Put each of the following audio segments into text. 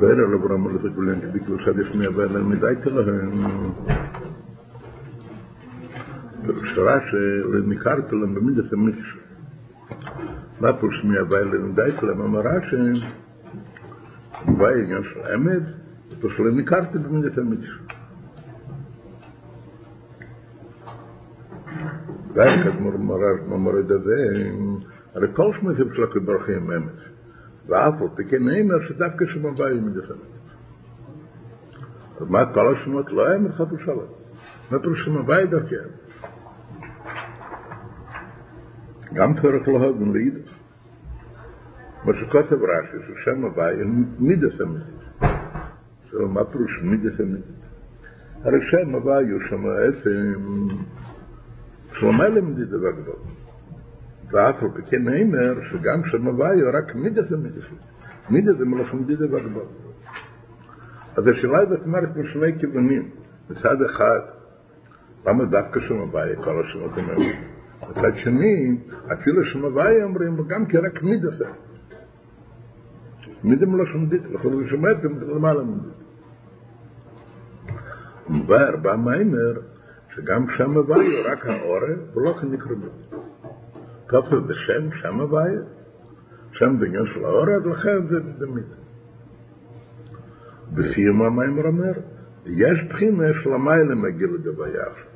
בערב לברם הולך לכולם, בגלל שד ישמיע בעלם מדי כלהם. בשורה שלניקרת להם במידת המיתש. מה פה שמיע בעלם מדי כלהם? אמרה שבא עניין של אמת, ושלניקרת במידת המיתש. ואז כתמור מורד הזה, הרי כל שמותים של הקדושים אמת. ואף פי כן נאמר שדווקא שם הבא היא מדפנת. אז מה כל השמות לא אמת חד ושלום. מה פירוש שם הבא היא דווקא? גם צריך להוגן לידע. מה שכותב רש"י, הבא היא מידס אמיתית. עכשיו, מה פירוש מידס אמיתית? הרי שם הבא יהיו שם עצם שלמה למדידה בגדול. ואף על פי כן נאמר שגם שם רק מידה זה מידה שלי. מידה זה מלאך מדידה בגדול. אז השאלה היא אומרת משני כיוונים. מצד אחד, למה דווקא שם הוויו כל השמות האלה? מצד שני, אפילו שם הוויו אומרים גם כי רק מידה זה. מידה מלאך מדידה, לכל זה שומעת למעלה מדידה. מובהר בא מיימר שגם שם הוויו רק העורף ולא כנקרא בו. כתוב בשם, שם הוויה, שם בעניין של האורד, לכן זה דמית. בסיום המיימר אומר, יש בחינה של המיילה מגיע לדוויה עכשיו.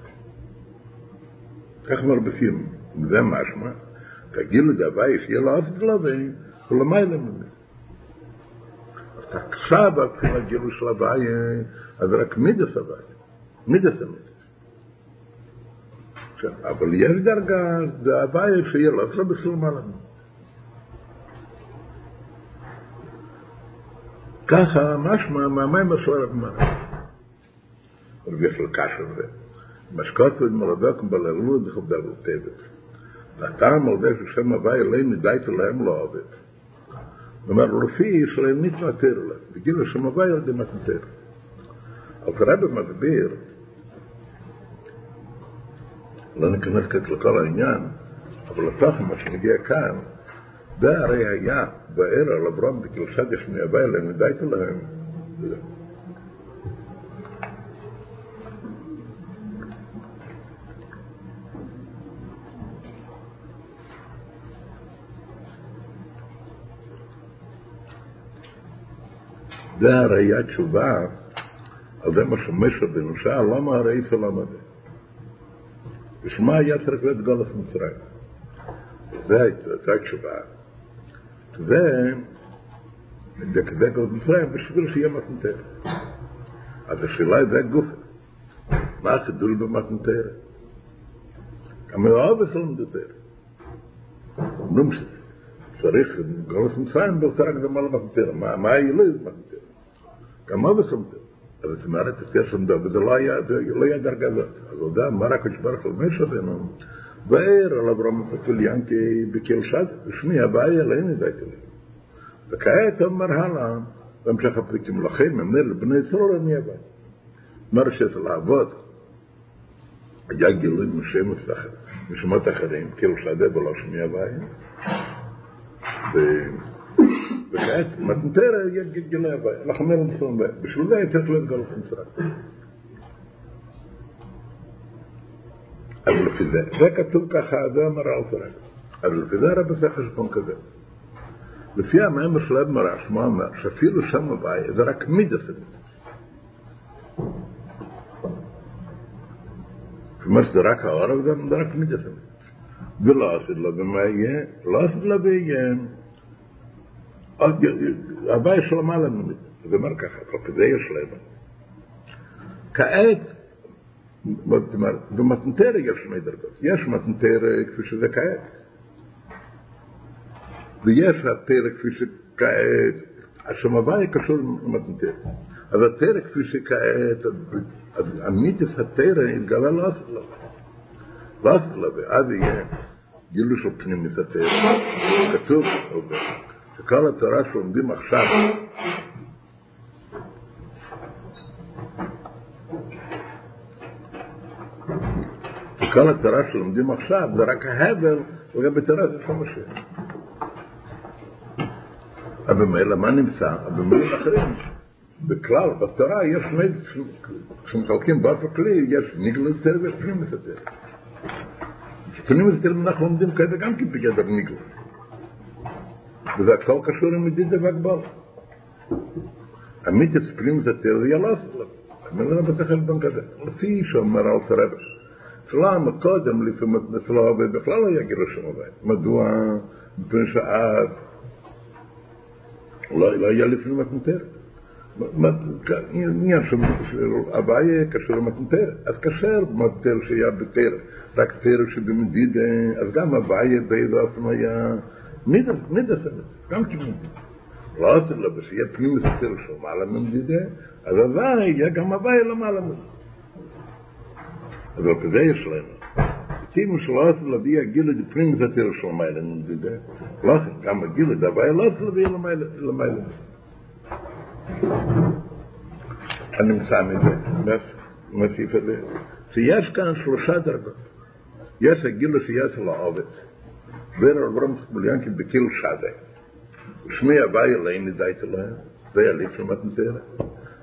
כך אומר בסיום, זה משמע, תגיד לדוויה שיהיה לו אף גלבי, ולמיילה מגיע. אז תקסה בבחינה גילו של הוויה, אז רק מידס הוויה, מידס המידס. אבל יש דרגה, זה הבעיה שיהיה לא צריך בסלום עלינו. ככה משמע מהמים השואר הגמרא. רבי של קשר זה. משקות ומרדוק בלרלו זה חובדה בטבת. והטעם על זה ששם הוויה לא מדי להם לא עובד. אומרת, לפי שלהם מתמטר להם. בגיל שם הוויה זה מתמטר. אז רבי מסביר לא ניכנס כעת לכל העניין, אבל לתוכן מה שמגיע כאן, זה הרי היה בער על אברהם בקלשת ישמיע בא אליהם, ודאית להם. זה הרי היה תשובה על זה מה שמשה שאל, למה הרי סלם הזה? בשמה היה צריך להיות גולס מצרים. זה התשובה. זה, זה כדי גולס מצרים, בשביל שיהיה מתנתר. אז השאלה היא זה גוף. מה החידול במתנתר? גם מאוהב אסור מדותר. אומרים שצריך גולס מצרים, בוא תרק דמה למתנתר. מה היה לא יהיה מתנתר? גם מאוהב אסור זאת אומרת, אצל שם דוד, זה לא היה דרגה זאת. אז הוא יודע, מה רק השברח על משה בנו, ואיר על אברהם פתול ינקי בקל שד, ושמי הבעיה אלוהים ידעתי לי. וכעת אומר הלאה, בהמשך הפריקים לכם, אמר לבני ישראל אני הבעיה. אומר שאצל האבות, היה גילוי משמות משמות אחרים, קל שדה ולא שמי הבעיה. וכעת, מתנתר גילוי הבעיה, אנחנו אומרים לצלם בעיה. בשביל זה צריך להיות גלות מצרים. אבל לפי זה, זה כתוב ככה, זה אומר אל תראה. אבל לפי זה הרב עושה חשבון כזה. לפי המאמר של אב מרש, מה אומר? שאפילו שם הבעיה, זה רק מידס המידס. כלומר שזה רק העורף, זה רק מידס המידס. ולא עשית לו במה יהיה, לא עשית לו ויהיה. הבעיה של המעלה ממידס. זה אומר ככה, כזה יש להם. כעת, זאת אומרת, במתנתר יש שני דרגות. יש מתנתר כפי שזה כעת. ויש התרא כפי שכעת, השמבאי קשור למתנתר. אז התרא כפי שכעת, אז המיתוס התרא התגלה לא עשת לו. לא עשת לו, ואז יהיה גילוי של פנימית התרא. כתוב שכל התורה שלומדים עכשיו, כל התורה שלומדים עכשיו זה רק ההבל לגבי תורה של המשיח. אז אבל במילא מה נמצא? במילים אחרים, בכלל, בתורה יש שני, כשמחלקים בת וכלי, יש ניגל יותר ויש פנים יותר. פנים יותר אנחנו לומדים כזה גם כן בגדר ניגל. וזה הכל קשור עם מדידה והגבל. פנים יותר זה ילוס לו. אני אומר בשכל בן כזה, לפי שאומר אל תרבש. שלמה קודם לפעמים אצלו ובכלל לא יגידו שם עובד. מדוע? מפני שאז לא היה לפנים מתנתרת. עניין של הוויה קשור למתנתרת. אז קשר מתנתר שהיה בתרת, רק תרת שבמדידה, אז גם הוויה באיזה אופן נית נית פעם גם קימוס לא אצל לא בשיה פנים מסתר של מעלה ממדידה אז הוואי יהיה גם הוואי למעלה ממדידה אבל כזה יש לנו צימו שלא אצל לא ביה גילה די פנים מסתר של מעלה ממדידה לא אצל גם הגילה די הוואי לא אצל ביה למעלה אני מצא מזה נוסיף את זה שיש כאן שלושה דרגות יש הגילה שיש אברהם סמוליאנקי בקיל שדה. שמי הווי אליין נדייתי להם, זה יליף של מתנתרת.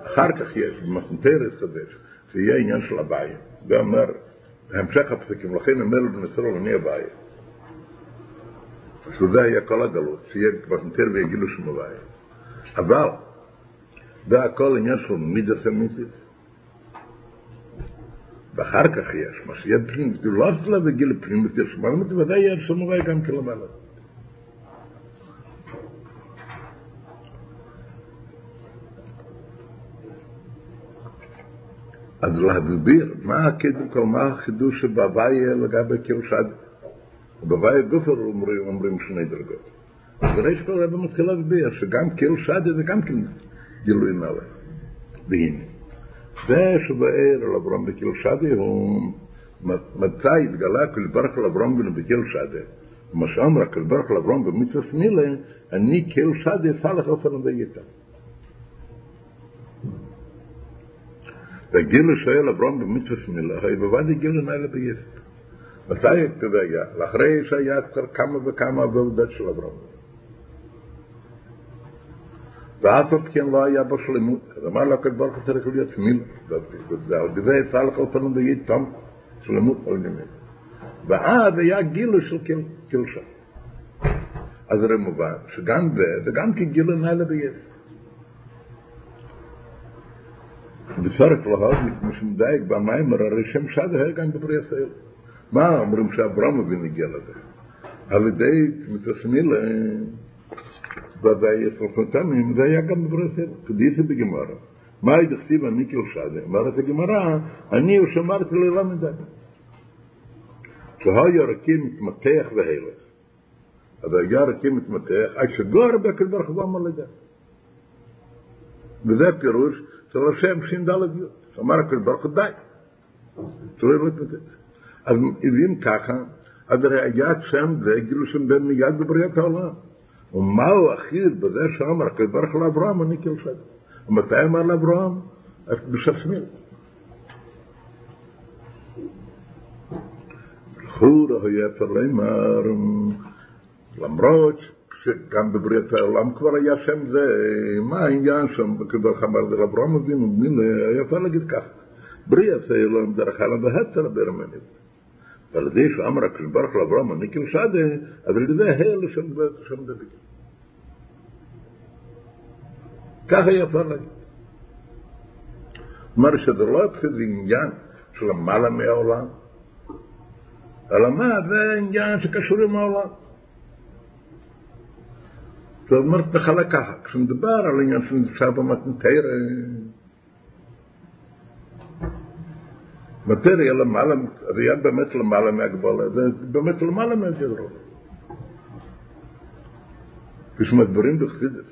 אחר כך יש, במתנתרת סבש, שיהיה עניין של הווי, ואומר, המשך הפסקים, לכן אומר לו בנסרו אני הווי. שזה היה כל הגלות, שיהיה מתנתרת ויגילו שם הווי. אבל, זה הכל עניין של מידה סמיתית. ואחר כך יש, מה שיהיה פנים, זה לא עשו לה בגיל שמעלה מתי, ודאי יהיה סמורי גם כלמעלה. אז להסביר מה הקדם כל מה החידוש שבהוויה לגבי קירושד. בהוויה גופר אומרים, אומרים שני דרגות. בריש כל רבי מתחיל להסביר שגם קירושד זה גם כן גילוי נעלה. והנה, זה שבאר על אברהם בקיל שדה הוא מצא התגלה כל ברך על אברהם בקיל שדה. מה שאמר כל ברך על אברהם במצווה סמילה, אני קיל שדה סלח אופן דייתה. והגילו שואל אברהם במצווה סמילה, היי בוודאי גילו נעלה ביסט. מתי היה? לאחרי שהיה כבר כמה וכמה עבודות של אברהם. ואף על כן לא היה בו שלמות. אז אמר לו הקדוש ברוך הוא צריך להיות מיל. וזה יצא לך פנים ויהיה תום שלמות על ימין. ואז היה גילו של קלשה. אז זה מובן שגם זה, זה גם כגילו נעלה ביש. בסרק להוד, משמדייק במיימר, הרי שם שד היה גם בברי ישראל. מה אומרים שאברהם אבינו הגיע לזה? על ידי מתסמיל ודאי יסרפותם, זה היה גם בברסל, קדיסה בגמרא. מה היית כתיב אני כלשדה? אמרת הגמרא, אני ושמרתי ללמד. כשהיה רקים מתמתח והלך. אז היה רקים מתמתח, עד שגור בקל ברוך הוא אמר לזה. וזה פירוש של השם ש"ד י', שאמר הקל ברוך הוא די. שלא להתמתח. אז אם ככה, אז הרי היה שם זה גילו שם בן מיד בבריאת העולם. ומהו אחיד בזה שאמר הקדוש ברוך הוא לאברהם אני כלשד. ומתי אמר לאברהם? בשפסמיר. חור היה פרלמר, למרות שגם בבריאת העולם כבר היה שם זה, מה העניין שם, הוא אמר לאברהם אבינו, מילה, יפה להגיד כך, בריאת העולם דרך הלם והצלה ברמנית. ועל ידי שאמר הקדוש ברוך הוא לאברהם אני כלשדה, אז על ידי הל שם דוד. ככה יפה להגיד. כלומר שזה לא התחיל עניין של למעלה מהעולם, אלא מה, זה עניין שקשור עם העולם. זאת אומרת, בחלק ככה, כשמדבר על עניין שנמצא במתנתר, מטריה למעלה, היה באמת למעלה מהגבולה, זה באמת למעלה מהגדרות. כשמדברים בחסידס,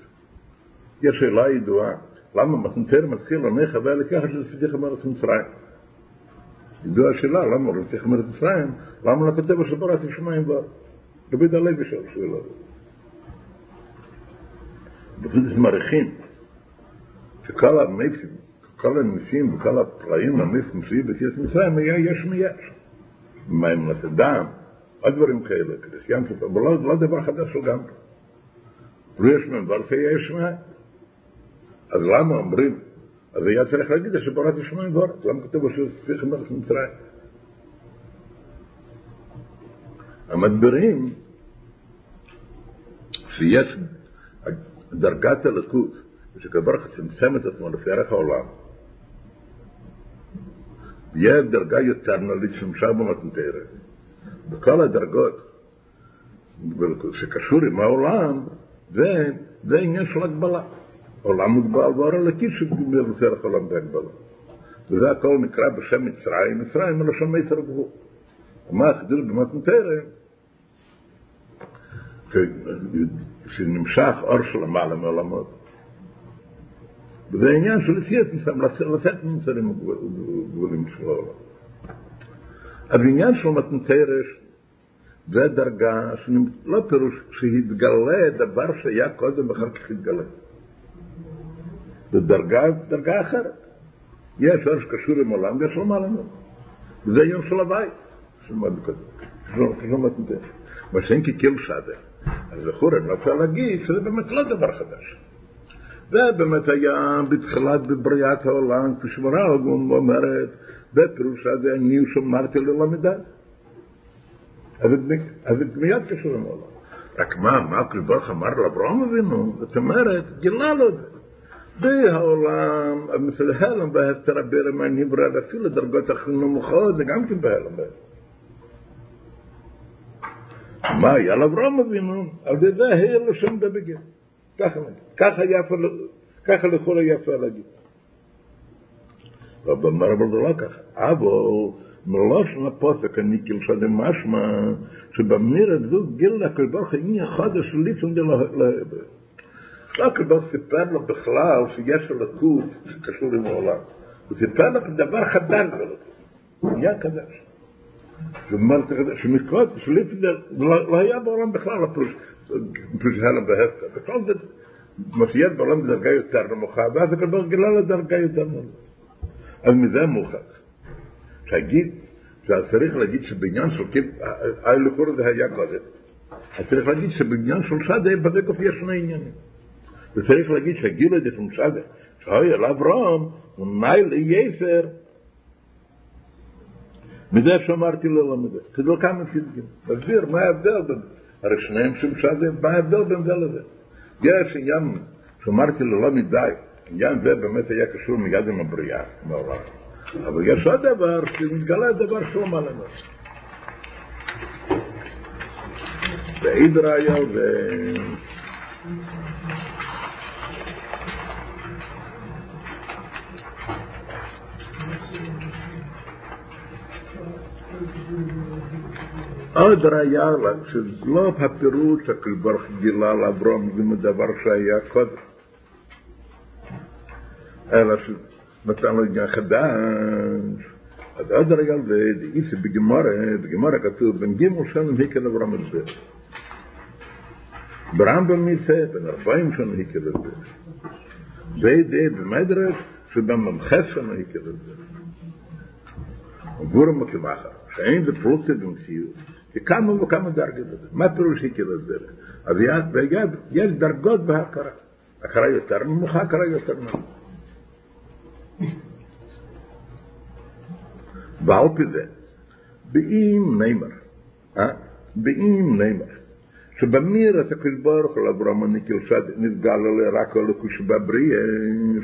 יש שאלה ידועה, למה מתנתר מתחיל עמך ולקחת לצדיך מארץ מצרים? ידועה השאלה, למה לצדיך מארץ מצרים, למה לא כותב אשר בראתי שמיים וארץ? רבי דלוי שאל שאלה הזאת. בחסידס מעריכים שכל המפים, כל הניסים וכל הפלאים המפים שיהיו בסיס מצרים היה יש מיש. מים לסדם, עוד דברים כאלה, כדי סיימת, אבל לא דבר חדש לגמרי. ויש ממבר שיש מה. אז למה אומרים, אז היה צריך להגיד שבורת שמיים וארץ, למה כתוב שצריך מלך מצרים? המדברים שיש דרגת הלקות, שכבר צמצם את עצמו לפי ערך העולם, יש דרגה יותר נולית שמשך במתנתרת. בכל הדרגות שקשור עם העולם, זה, זה עניין של הגבלה. עולם מוגבל ואור אלוקי שמבשר את העולם בהגבלה. וזה הכל נקרא בשם מצרים, מצרים מלשון מיתר גבול. מה החידוש במתנתרת? שנמשך אור של למעלה מעולמות. וזה עניין של יציאת מסם, לצאת ממצרים הגבולים של העולם. אז עניין של מתנתרש זה דרגה, לא פירוש שהתגלה דבר שהיה קודם ואחר כך התגלה. זה דרגה, דרגה אחרת. יש אור שקשור עם עולם ויש למעלה ממנו. וזה עניין של הבית, של מתנתרש. מה שאין ככאילו שדה. אז לכאורה אני רוצה להגיד שזה באמת לא דבר חדש. זה באמת היה בתחילת בבריאת העולם, כפי שמורה אומרת, בפירוש הזה אני שמרתי ללמידה. אז זה מיד קשור עם העולם. רק מה, מה הקדוש ברוך אמר לאברהם אבינו? זאת אומרת, גילה לו את זה. בהעולם, אצל הלם בהפטר הבירם הנברא, ואפילו דרגות הכי נמוכות, זה גם כן בהלם. מה היה לאברהם אבינו? על ידי העיר לשם דבגה. ככה נגיד. ככה יפה, ככה לכל היפה להגיד. אבל זה לא ככה. אבל מלושן הפוסק הניקיל שזה משמע שבמיר הזו גיל לקל ברוך עניין חודש ליצון דלהבה. הקדוש סיפר לו בכלל שיש אלוקות שקשור עם העולם. הוא סיפר לו דבר חדש באלוקות. עניין אומרת, שמקרות, שלפני, לא היה בעולם בכלל הפירוש, הלם בהפקה. זה, מה שיש בעולם בדרגה יותר נמוכה, ואז הקדוש גילה לדרגה יותר נמוכה. אז מזה מוכח. תגיד, צריך להגיד שבעניין של קיפ, הלכור הזה היה קודם. אז צריך להגיד שבעניין של שדה, בדקוף יש שני עניינים. וצריך להגיד שהגילו את זה של שדה, שהיה לאברהם, הוא נאי ליסר, מזה שאמרתי לו למדה. כדו כמה פתגים. מסביר מה ההבדל בין, הרי שניהם שם שדה, מה ההבדל בין זה לזה. יש עניין שאמרתי לו לא מדי, עניין זה באמת היה קשור מיד עם הבריאה, מעולם. אבל יש עוד דבר שמתגלה דבר שהוא מה לנו. ועיד ראיה ו... עוד ראיה שזה לא הפירוט שהקדוש ברוך גילה לאברום זה דבר שהיה קודם, אלא שנתן לו עניין חדש. אז עוד ראיה זה איסי בגמורה, בגמורה כתוב בן גימל שנים היקל אברום את זה. ברמב"ם מיצא בן ארבעים שנה היקל את זה. זה די במדרש שבממחס שנה היקל את זה. גורם כמחר, שאין זה פרוטה במציאות. וכמה וכמה דרגות. מה פירוש היקל הדרך? אז יש דרגות בהכרה. הכרה יותר נמוכה, הכרה יותר נמוכה. ועל פי זה, באם נאמר, באם נאמר, שבמיר את הקדוש ברוך הוא לאברהם הנקיל שד נתגלה רק הלכוש בבריאה,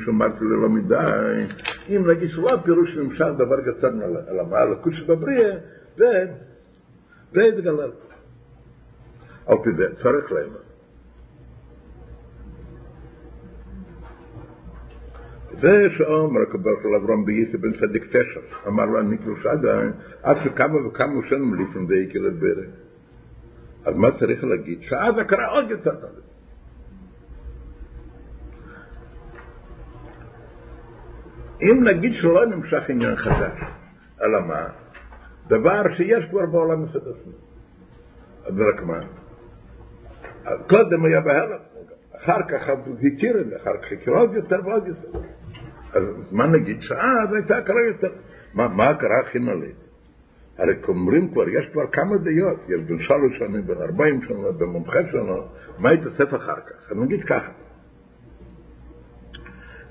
שאמרתי לו לא מדי, אם נגיד שלא פירוש נמשך דבר יותר נעלה, הלכוש בבריאה, זה התגלל. על פי זה צריך לאמר. זה שאומר הקדוש של אברהם בייסי בן צדיק תשע, אמר לו אני קלושדה, עד שכמה וכמה שנים לפני זה יקל את ברך. אז מה צריך להגיד? שאז הקרא עוד יותר טוב. אם נגיד שלא נמשך עניין חדש, אלא מה? דבר שיש כבר בעולם מצד עצמו. אז רק מה? קודם היה בהלם, אחר כך הכיר את זה, אחר כך הכיר עוד יותר ועוד יותר. אז מה נגיד? שאז הייתה הכרה יותר. מה, מה הכרה הכי נולדת? הרי אומרים כבר, יש כבר כמה דעות, יש בין שלוש שנים, בין ארבעים שנה, בין מומחה שנה, מה יתאסף אחר כך? אני אגיד ככה.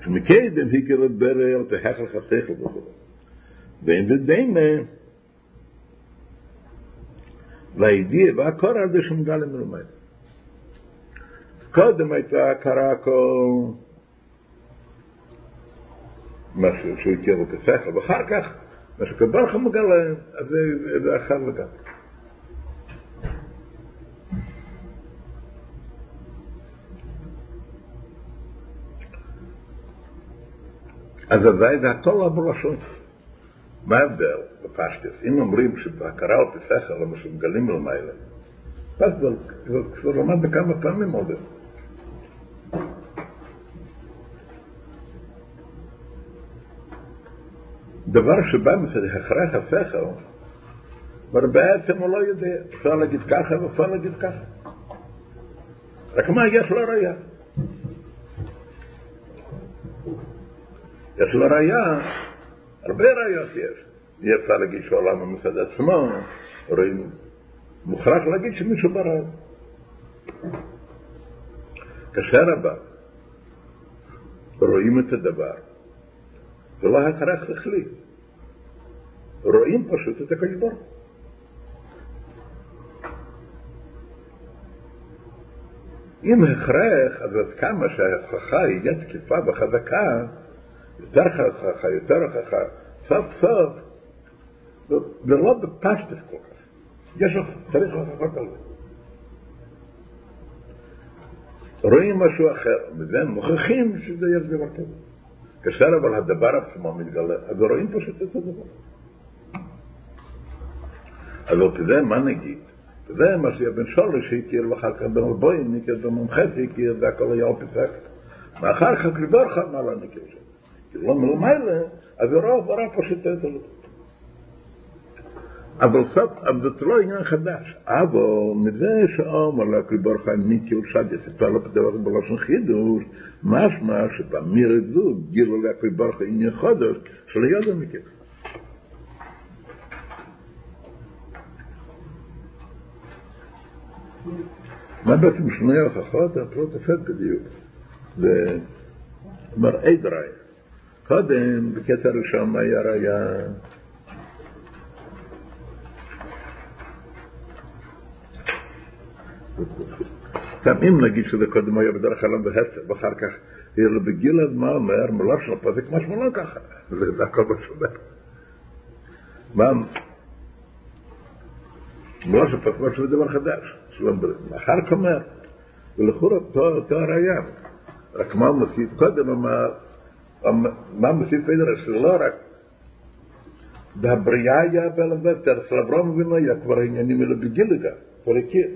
שמקדם היקר ברר, תהכל חסכל וכו'. ואין זה דיימה, לידיע והקורא הזה שמגלה מלמד. קודם הייתה הכרה כל מה שהוא הכיר לו כשכל, ואחר כך מה שקדוש מגלה, אז זה אחר לגמרי. אז זה הכל עבור לשון. מה ההבדל בפשטס? אם אומרים שבהכרה או בשכל, למה שמגלים למעלה, אז כבר למד בכמה פעמים עוד. דבר שבא מצד הכרח השכל, אבל בעצם הוא לא יודע. אפשר להגיד ככה ואפשר להגיד ככה. רק מה, יש לו ראייה. יש לו ראייה, הרבה ראיות יש. אי אפשר להגיד שהעולם מצד עצמו, רואים, מוכרח להגיד שמישהו ברא. כאשר הבא רואים את הדבר, זה לא הכרח שכלי. רואים פשוט את הקדוש אם הכרח, אז עד כמה שההוכחה יהיה תקיפה וחזקה, יותר חככה, יותר הוכחה, סוף סוף, זה לא בפשטס כל כך. יש צריך הוכחות על זה. רואים משהו אחר, וזה מוכיחים שזה יש דבר כזה. כאשר אבל הדבר עצמו מתגלה, אז רואים פשוט את הדבר. אז על זה מה נגיד? זה מה שבן שורש הכיר, ואחר כך בן רבוים הכיר, במומחס הכיר, והכל היה אופסק. ואחר כך לברך מה לא נכיר שם. כי לא מלמעלה, אז רוב הרב פשוט את זה. אבל סוף, אבל זה לא עניין חדש. אבל מזה שאומר לקריא ברכה מיקי ושד יספר לו פתוח בלושן חידוש, משמע שבאמיר זו גילו לקריא ברכה עניין חודש, שלא ידע מכיר. מה בעצם שני ההוכחות? הפרוט אפד בדיוק. זה מראה דרייך. קודם, בקטע ראשון, מה היה אם נגיד שזה קודם היה בדרך כלל בהפך, ואחר כך יהיה לו בגיל אז מה אומר, שלו פה זה כמו שמונה ככה, זה הכל מה. מה? מלא שלו פה כמו שזה דבר חדש, שלום בריא. אחר כך אומר, ולכאורה אותו הראייה, רק מה הוא מוסיף קודם אמר, לא רק והבריאה היה בלבטר, של אברהם אבינו היה כבר עניינים אלו בגילגה, כבר הכיר.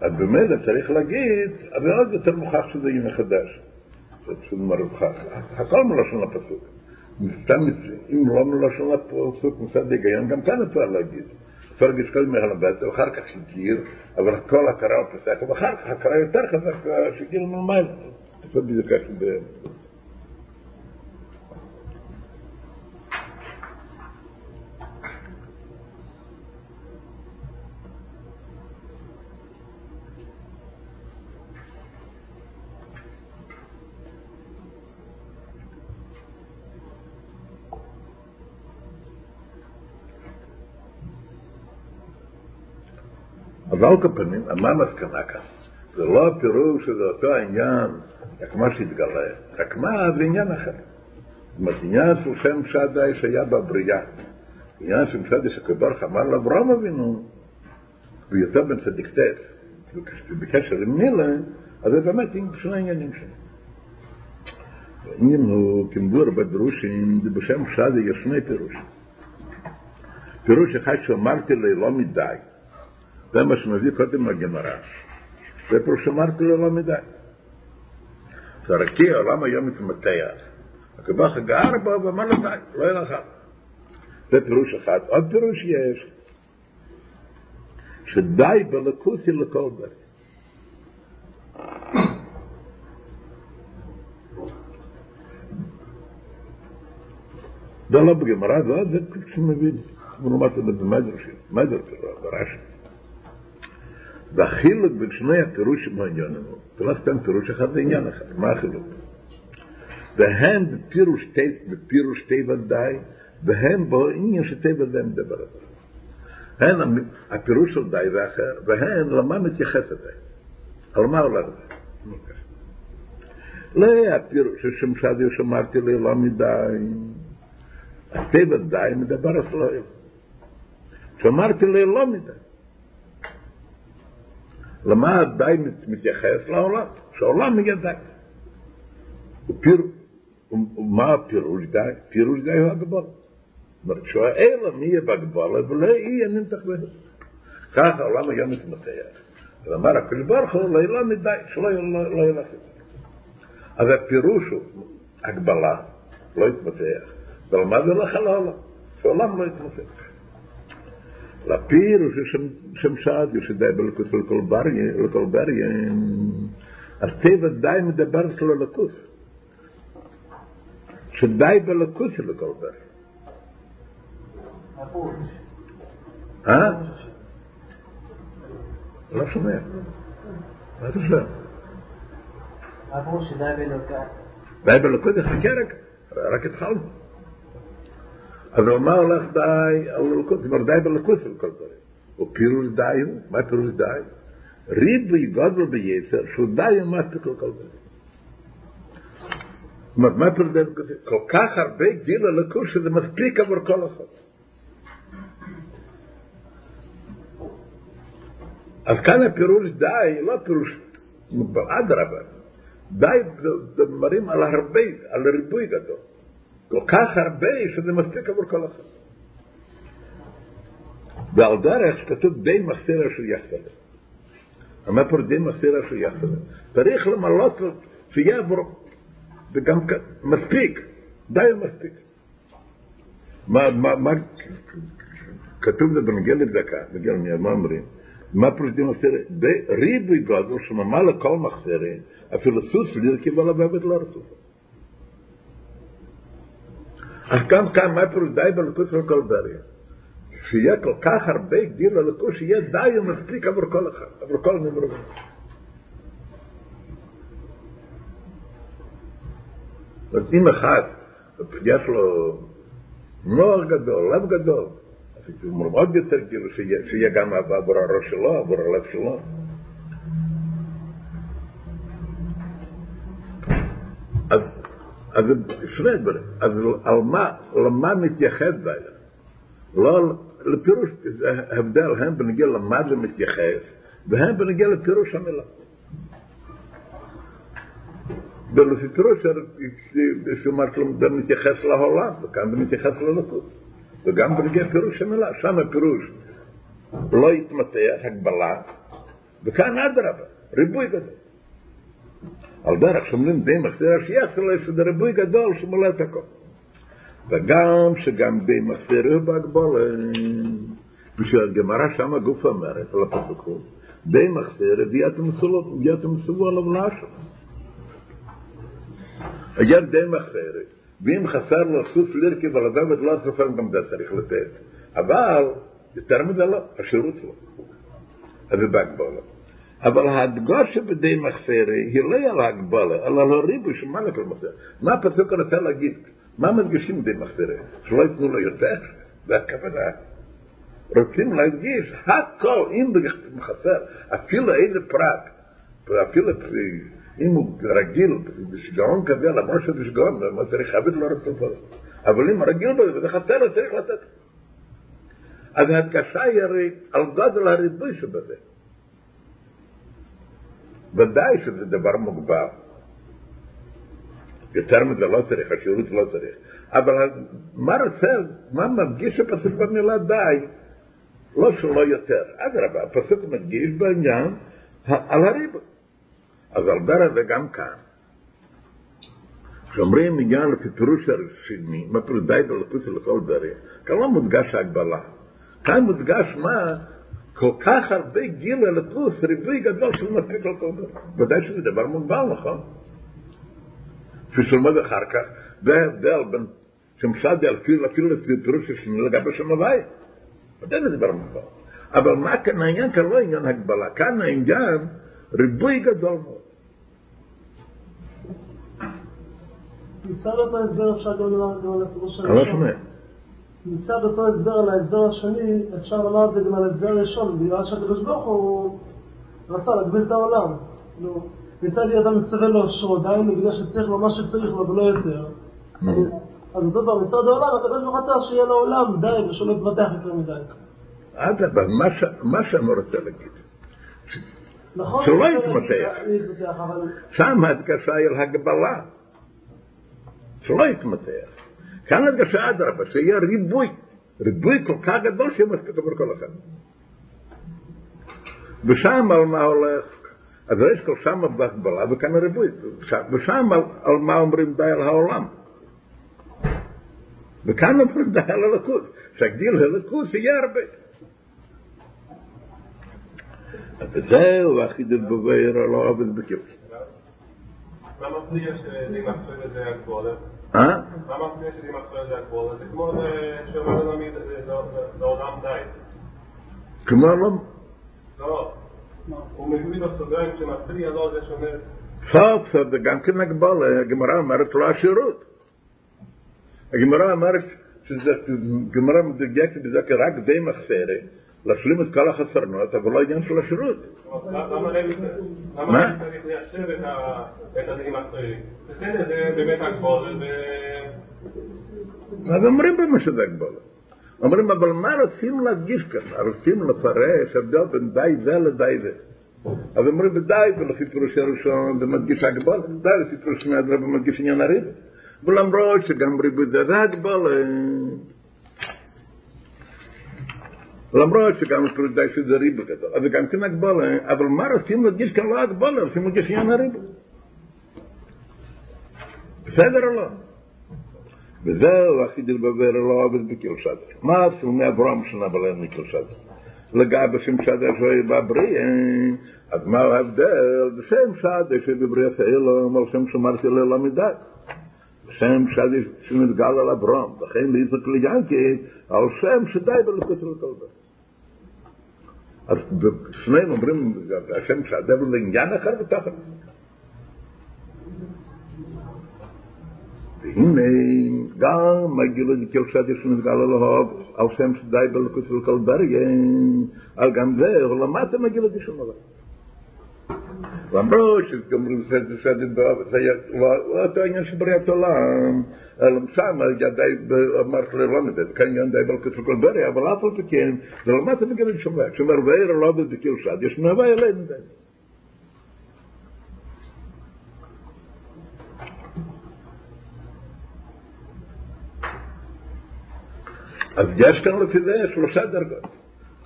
אז במילא צריך להגיד, אבל עוד יותר מוכח שזה יהיה מחדש. זה פשוט מרוחח. הכל מלשון הפסוק. סתם אם לא מלשון הפסוק מצד היגיון, גם כאן אפשר להגיד. אפשר להגיד שקודם מהלבט, ואחר כך שגיר, אבל הכל הכרה הוא פסק, ואחר כך הכרה יותר חזק שגיר מלמעלה. זה בדיוק ככה. אז על כל פנים, מה המסקנה כאן? זה לא הפירוש שזה אותו העניין, רק מה שהתגלה, רק מה זה עניין אחר. זאת אומרת, עניין של שם שדי שהיה בבריאה, עניין של שדי שקבר אמר לאברהם אבינו, ויותר בן צדיק טף, בקשר עם מילה, אז זה באמת שני עניינים שם. העניין הוא כמבור בדרושים, בשם שדי יש שני פירושים. פירוש אחד שאמרתי לי לא מדי, זה מה שמביא קודם לגמרא. זה פירוש שאמרתי לו לא מדי. צרקתי עולם היום מתמתח. הקבח הגער בו ואמר לו די, לא יהיה לך. זה פירוש אחד. עוד פירוש יש, שדי בלקוסי לכל דרך. דלא בגמרא, זה עוד זה כשמבין, כמו נאמרת את המדרשים, מדר כזה, דרשת. והחילוק בין שני הפירושים העניינים, זה לא סתם פירוש אחד, זה עניין אחד, מה החילוק? והם בפירוש תי, בפירוש תי ודאי, והם בעניין שתי ודאי מדבר על זה. הן הפירוש של די ואחר, והן למה מתייחס די? על מה הולך זה? לא הפירוש ששמשדי שמרתי לי לא מדי, הטבע די מדבר על סלויל. שמרתי לי לא מדי. למה די מתייחס לעולם? שהעולם יהיה די. ומה הפירוש די? פירוש די הוא הגבול. זאת אומרת, שהאלה מי יהיה בגבולה ולא יהיה נמתח בהם. ככה העולם היה מתמתח. ואמר הקדוש ברוך הוא, לא ילמד מדי, שלא ילך את זה. אז הפירוש הוא הגבלה, לא יתמתח. ולמה זה הולך על העולם? שהעולם לא יתמתח. לפירוש שם שעד, שדי בלכוס לכל בריה, הטבע די מדבר אצלו לקוס. שדי בלכוס לכל בריה. אה? לא שומע. מה אתה שומע? הפירוש שדי באלוקה. די בלכות, חכה רק, רק התחלנו. אז הוא אמר לך די על אלוקות, זאת אומרת די בלכות של כל דברים. ופירוש די הוא, מה פירוש די? ריבוי גודל ביצר, שהוא די ומספיק לכל דברים. זאת אומרת, מה פירוש די בלכות? כל כך הרבה גיל אלוקות שזה מספיק עבור כל אחד. אז כאן הפירוש די, לא פירוש, אדרבה, די מראים על הרבה, על ריבוי גדול. כל כך הרבה שזה מספיק עבור כל אחד. ועל דרך כתוב די מחסיר אשר יחסר. מה פה די מחסיר אשר יחסר? צריך למלות שיהיה עבור, וגם מספיק, די ומספיק. מה, מה, מה, כתוב זה בנגיע לדקה, בנגיע מה אומרים? מה פרוטים מחסרי? ריבוי גודל שממה לכל מחסרי, אפילו סוס לירקי ולבבת לא רצו. אז גם כאן, מה פירוש די בלכות של כל בריה? שיהיה כל כך הרבה גדיל ללכות, שיהיה די ומספיק עבור כל אחד, עבור כל נמרובים. אז אם אחד, יש לו נוער גדול, לב גדול, זה מאוד יותר כאילו שיהיה גם עבור הראש שלו, עבור הלב שלו. אז, אז שני דברים. אז על מה, למה מתייחד בעיה? לא, לפירוש, זה הבדל, הם בנגיע למה זה מתייחס, והם בנגיע לפירוש המילה. ולפי פירוש, שאומרת, זה מתייחס לעולם, וכאן זה מתייחס ללכות. וגם בנגיע פירוש המילה, שם הפירוש לא יתמתח, הגבלה, וכאן אדרבה, ריבוי גדול. על דרך שאומרים די מחסיר השיח שלו, שזה ריבוי גדול שמולא את הכל. וגם שגם די מחסיר הוא בהגבלה, ושהגמרא שם הגוף אומרת, על הפסוק הוא, די מחסיר הביאת המסולו עליו לאשו. היה די מחסיר, ואם חסר לו סוס לירקי ולדבת לא סופר גם זה צריך לתת. אבל יותר מזה לא, השירות לא. אז זה בהגבלה. אבל ההדגושה בדי מחסרי היא לא על ההגבלה, אלא על הריבוי של מה לכל מחסרי. מה הפסוק רוצה להגיד? מה מדגישים בדי מחסרי? שלא ייתנו לו יותר? זה הכוונה. רוצים להדגיש הכל, אם בחסר, אפילו איזה פרט, אפילו אם הוא רגיל בשיגעון כזה, למרות שזה שיגעון, מה צריך לכבד לא רוצה פה. אבל אם רגיל בזה וזה חסר, צריך לתת. אז ההדגשה היא הרי על גודל הריבוי שבזה. ודאי שזה דבר מוגבר. יותר מזה לא צריך, השירות לא צריך. אבל מה רוצה, מה מדגיש הפסוק במילה די? לא שלא יותר. אדרבה, הפסוק מדגיש בעניין על הריבוי. אז על דרך זה גם כאן. כשאומרים עניין לפי פירוש הרשמי, מה פירוש די בלכוס לכל דרך, כאן לא מודגש ההגבלה. כאן מודגש מה כל כך הרבה גיל אלוקוס, ריבוי גדול של מספיק לכל דבר. ודאי שזה דבר מוגבל, נכון? כפי שלמד אחר כך, זה ההבדל בין שמסעדי אפילו אפילו פירוש של לגבי שם הוואי. ודאי זה דבר מובן. אבל מה כאן העניין? כאן לא עניין הגבלה, כאן העניין ריבוי גדול מאוד. מצד אותו הסבר אפשר גם לומר גם על הפירוש אני לא הראשון. מצד אותו הסבר על ההסבר השני, אפשר לומר את זה גם על ההסבר הראשון, בגלל שהקדוש ברוך הוא רצה להגביל את העולם. נו, מצד אדם מצווה לו שרו, דהיינו בגלל שצריך לו מה שצריך לו ולא יותר. אז אותו דבר, מצד העולם, הקדוש ברוך הוא רצה שיהיה לו עולם די ושלא יתפתח יותר מדי. אדרבה, מה ש- מה שאני רוצה להגיד, נכון? שלא אבל שם ההדגשה היא על הגבלה, שלא יתמתח. כאן הדגשה אדרבה, שיהיה ריבוי, ריבוי כל כך גדול שיהיה מספיק עבור כל אחד. ושם על מה הולך, אז יש כל שם בהגבלה וכאן הריבוי, ושם על, על מה אומרים די על העולם. וכאן אומרים די על הליכוד, שהגדיל הליכוד יהיה הרבה. אז זהו החידוד בבאר לא עובד בקיבוץ. מה מפריע שדי מחסוי לזה הגבולה? אה? מה מפריע שדי מחסוי לזה הגבולה? זה כמו שאומר לנו לעולם די. כמו לא... לא. הוא מביא בסוגריים שמפריע לו זה שאומר סוף סוף זה גם כן הגבלה, הגמרא אומרת לא השירות. הגמרא אומרת גמרא מדויקת בזה רק די מחסרה, להשלים את כל החסרנות, אבל לא עניין של השירות. למה צריך ליישב את ה- את הדי מחסוי? בסדר, זה באמת הגבולה ו... אז אומרים במה שזה הגבלה. אומרים, אבל מה רוצים להדגיש כאן? רוצים לפרש הבדל בין די זה לדי זה. אז אומרים בדי, ולפי פירוש הראשון זה מדגיש הגבלה, די לפי פירוש שני הדרבה מדגיש עניין הריבה. ולמרות שגם ריבוי זה הגבלה. למרות שגם פירוש די שזה ריבה גדול, אז זה גם כן הגבלה, אבל מה רוצים להדגיש כאן לא הגבלה, רוצים להדגיש עניין הריבה. בסדר או לא? וזהו החידל בבר לא עובד בקלשת. מה עשו מאברהם שנה בלם מקלשת? לגבי שם שדה שוי בבריא, אז מה ההבדל? בשם שדה שבבריא אלו, על שם שמרתי ללא מדי. שם שדה שנתגל על אברהם, וכן ליצחק ליאנקי, על שם שדי בלכות לכלבה. אַז דאָ שנאי מברים דאָ שם צד דאָ בלן גאַנה קער בטאַך די גאַ מגילו די קעל שאַד ישן דאָ האב אַל שם צד דאָ בלן קוס פון קלברג אַל גאַנג דאָ למאַט די למרות שאתם אומרים שאתם שאתם דאָ וואָט אַ יאַש שם ידי אמרת כאן עניין די בלכות של כל בריה אבל אף על פי כן זה למד מגילה דשום עליו שאומר ואיר לא בדקלשת יש נבוא אלינו די אז יש כאן לפי זה שלושה דרגות.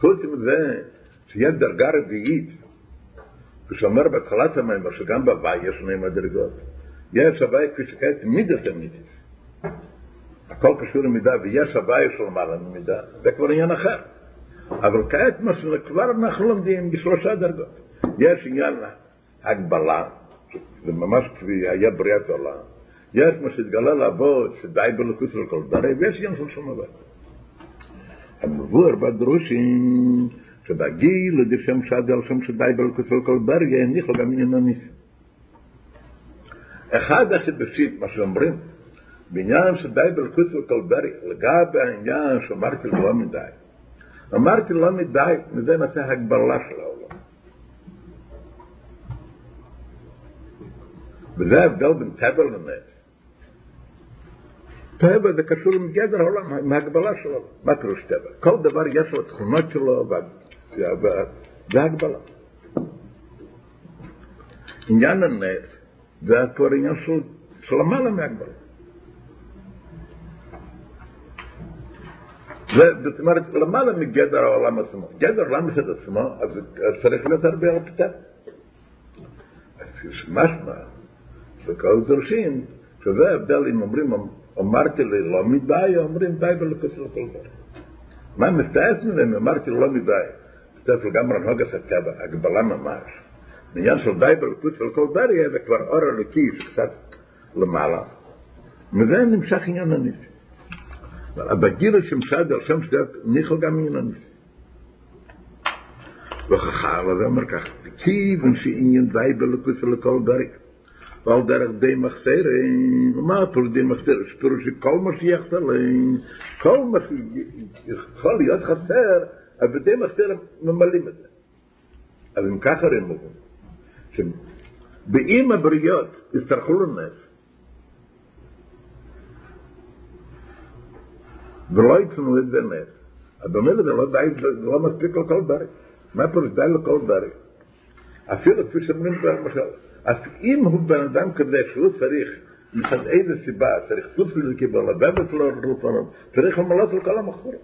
חוץ מזה שיש דרגה רביעית, ושאומר בהתחלת המימר שגם בהוואי יש שני מדרגות. יש הוואי כפי שכעת מידס המידס. הכל קשור למידה, ויש הוואי של מעלה ממידה. זה כבר עניין אחר. אבל כעת מה שכבר אנחנו לומדים בשלושה דרגות. יש עניין הגבלה, זה ממש כפי היה בריאת עולם. יש מה שהתגלה לעבוד, שדי בלכות של כל דרי, ויש עניין של שום דבר. המבואר בדרושים, שבגיל לדשם שד על שם שדי בלכות של כל ברגע, הניחו גם עניין הניסים. אחד החידושים, מה שאומרים, בעניין שדי של כל ברגע, לגבי העניין שאמרתי לא מדי. אמרתי לא מדי, מזה נעשה הגבלה של העולם. וזה ההבדל בין טבע לנס. טבע זה קשור עם גדר העולם, עם ההגבלה שלו. מה פירוש טבע? כל דבר יש לו תכונות שלו, זה הגבלה. עניין הנס זה כבר עניין של, של למעלה מהגבלה. זאת אומרת, למעלה מגדר העולם עצמו. גדר העולם מצד עצמו, אז צריך להיות הרבה פתח. אז משמע, וכל דורשים, שזה ההבדל אם אומרים אמרתי לי לא מדי, אומרים די בלכות של כל דבר. מה מסתעף ממנו? אמרתי לו לא מדי. מסתעף לגמרי נהוגת הטבע, הגבלה ממש. בעניין של די בלכות של כל דבר, זה כבר אור הלקי שקצת למעלה. מזה נמשך עניין הניסי. אבל בגיל שמשד על שם שדת ניחו גם עניין וחכם אז אומר כך כיוון שעניין די בלכוס לכל דרך ועל דרך די מחסר מה פירוש די מחסר פירוש שכל מה שיחסר כל מה שיכול להיות חסר אבל די מחסר ממלאים את זה אז אם ככה הם אומרים שבאם הבריות יצטרכו לנס ולא יתנו את זה נס אז במילא זה לא די, זה לא מספיק לכל דרך מה פירוש די לכל דרך אפילו כפי שאומרים למשל אז אם הוא בן אדם כזה שהוא צריך מצד איזה סיבה צריך סוס לקיבול, לבבת לו רפונות, צריך למלות על כל המחורת.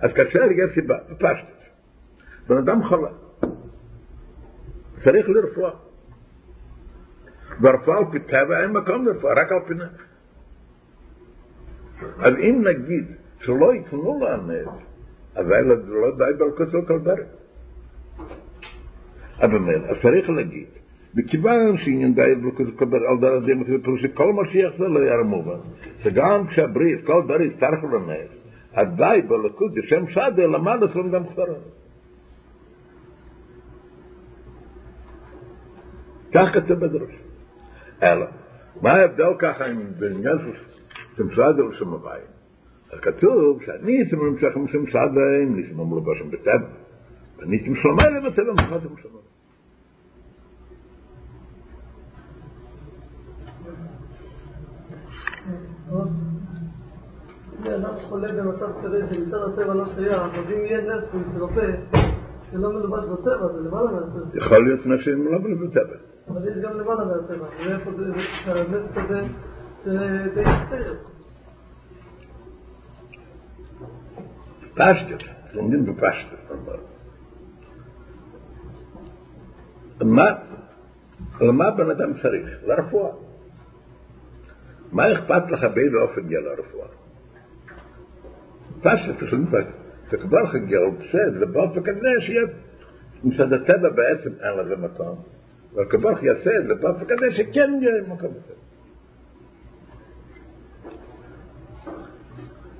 אז כאשר יש סיבה, פשטת, בן אדם חולה, צריך לרפואה. ברפואה על פי טבע אין מקום לרפואה, רק על פי נס. אז אם נגיד שלא ייתנו הנס, אבל לא די בלכוסו כל דרך. אבל אז צריך להגיד, מכיוון שעניין די בלכוסו כל דרך, על דרך דרך דרך פירוש שכל מה שיחזר לא יהיה מובן, שגם כשהברית, כל דרך צריך לנס, אז די בלכוס, שם שדה למד אצלם גם ספרד. כך כתב בדרוש. אלא, מה ההבדל ככה בעניין של סעדה ושמביים? אז כתוב שהניסים נמשכים שם סעדה, ניסים אמרו בשם בטבע. וניסים שלומיים בטבע מחתם שלומיים. אם אדם חולה במצב כזה שמצד הטבע לא שייך, אז אם יהיה נס ומתרפא, שלא מלובש בטבע, זה למעלה מהטבע. יכול להיות נשים לא בטבע. אבל יש גם למעלה מהטבע, ואיפה זה, כזה, יצטער. פשטת, לומדים בפשטת. מה, למה בן אדם צריך? לרפואה. מה אכפת לך באיזה אופן יהיה לרפואה? פשטת, פשוט פשטת. שכבר לך גרוצד, ובאופן כזה שיהיה מצד הטבע בעצם אין לזה מקום. אבל כבר לך יעשה את זה באופן כזה שכן יהיה מקום בזה.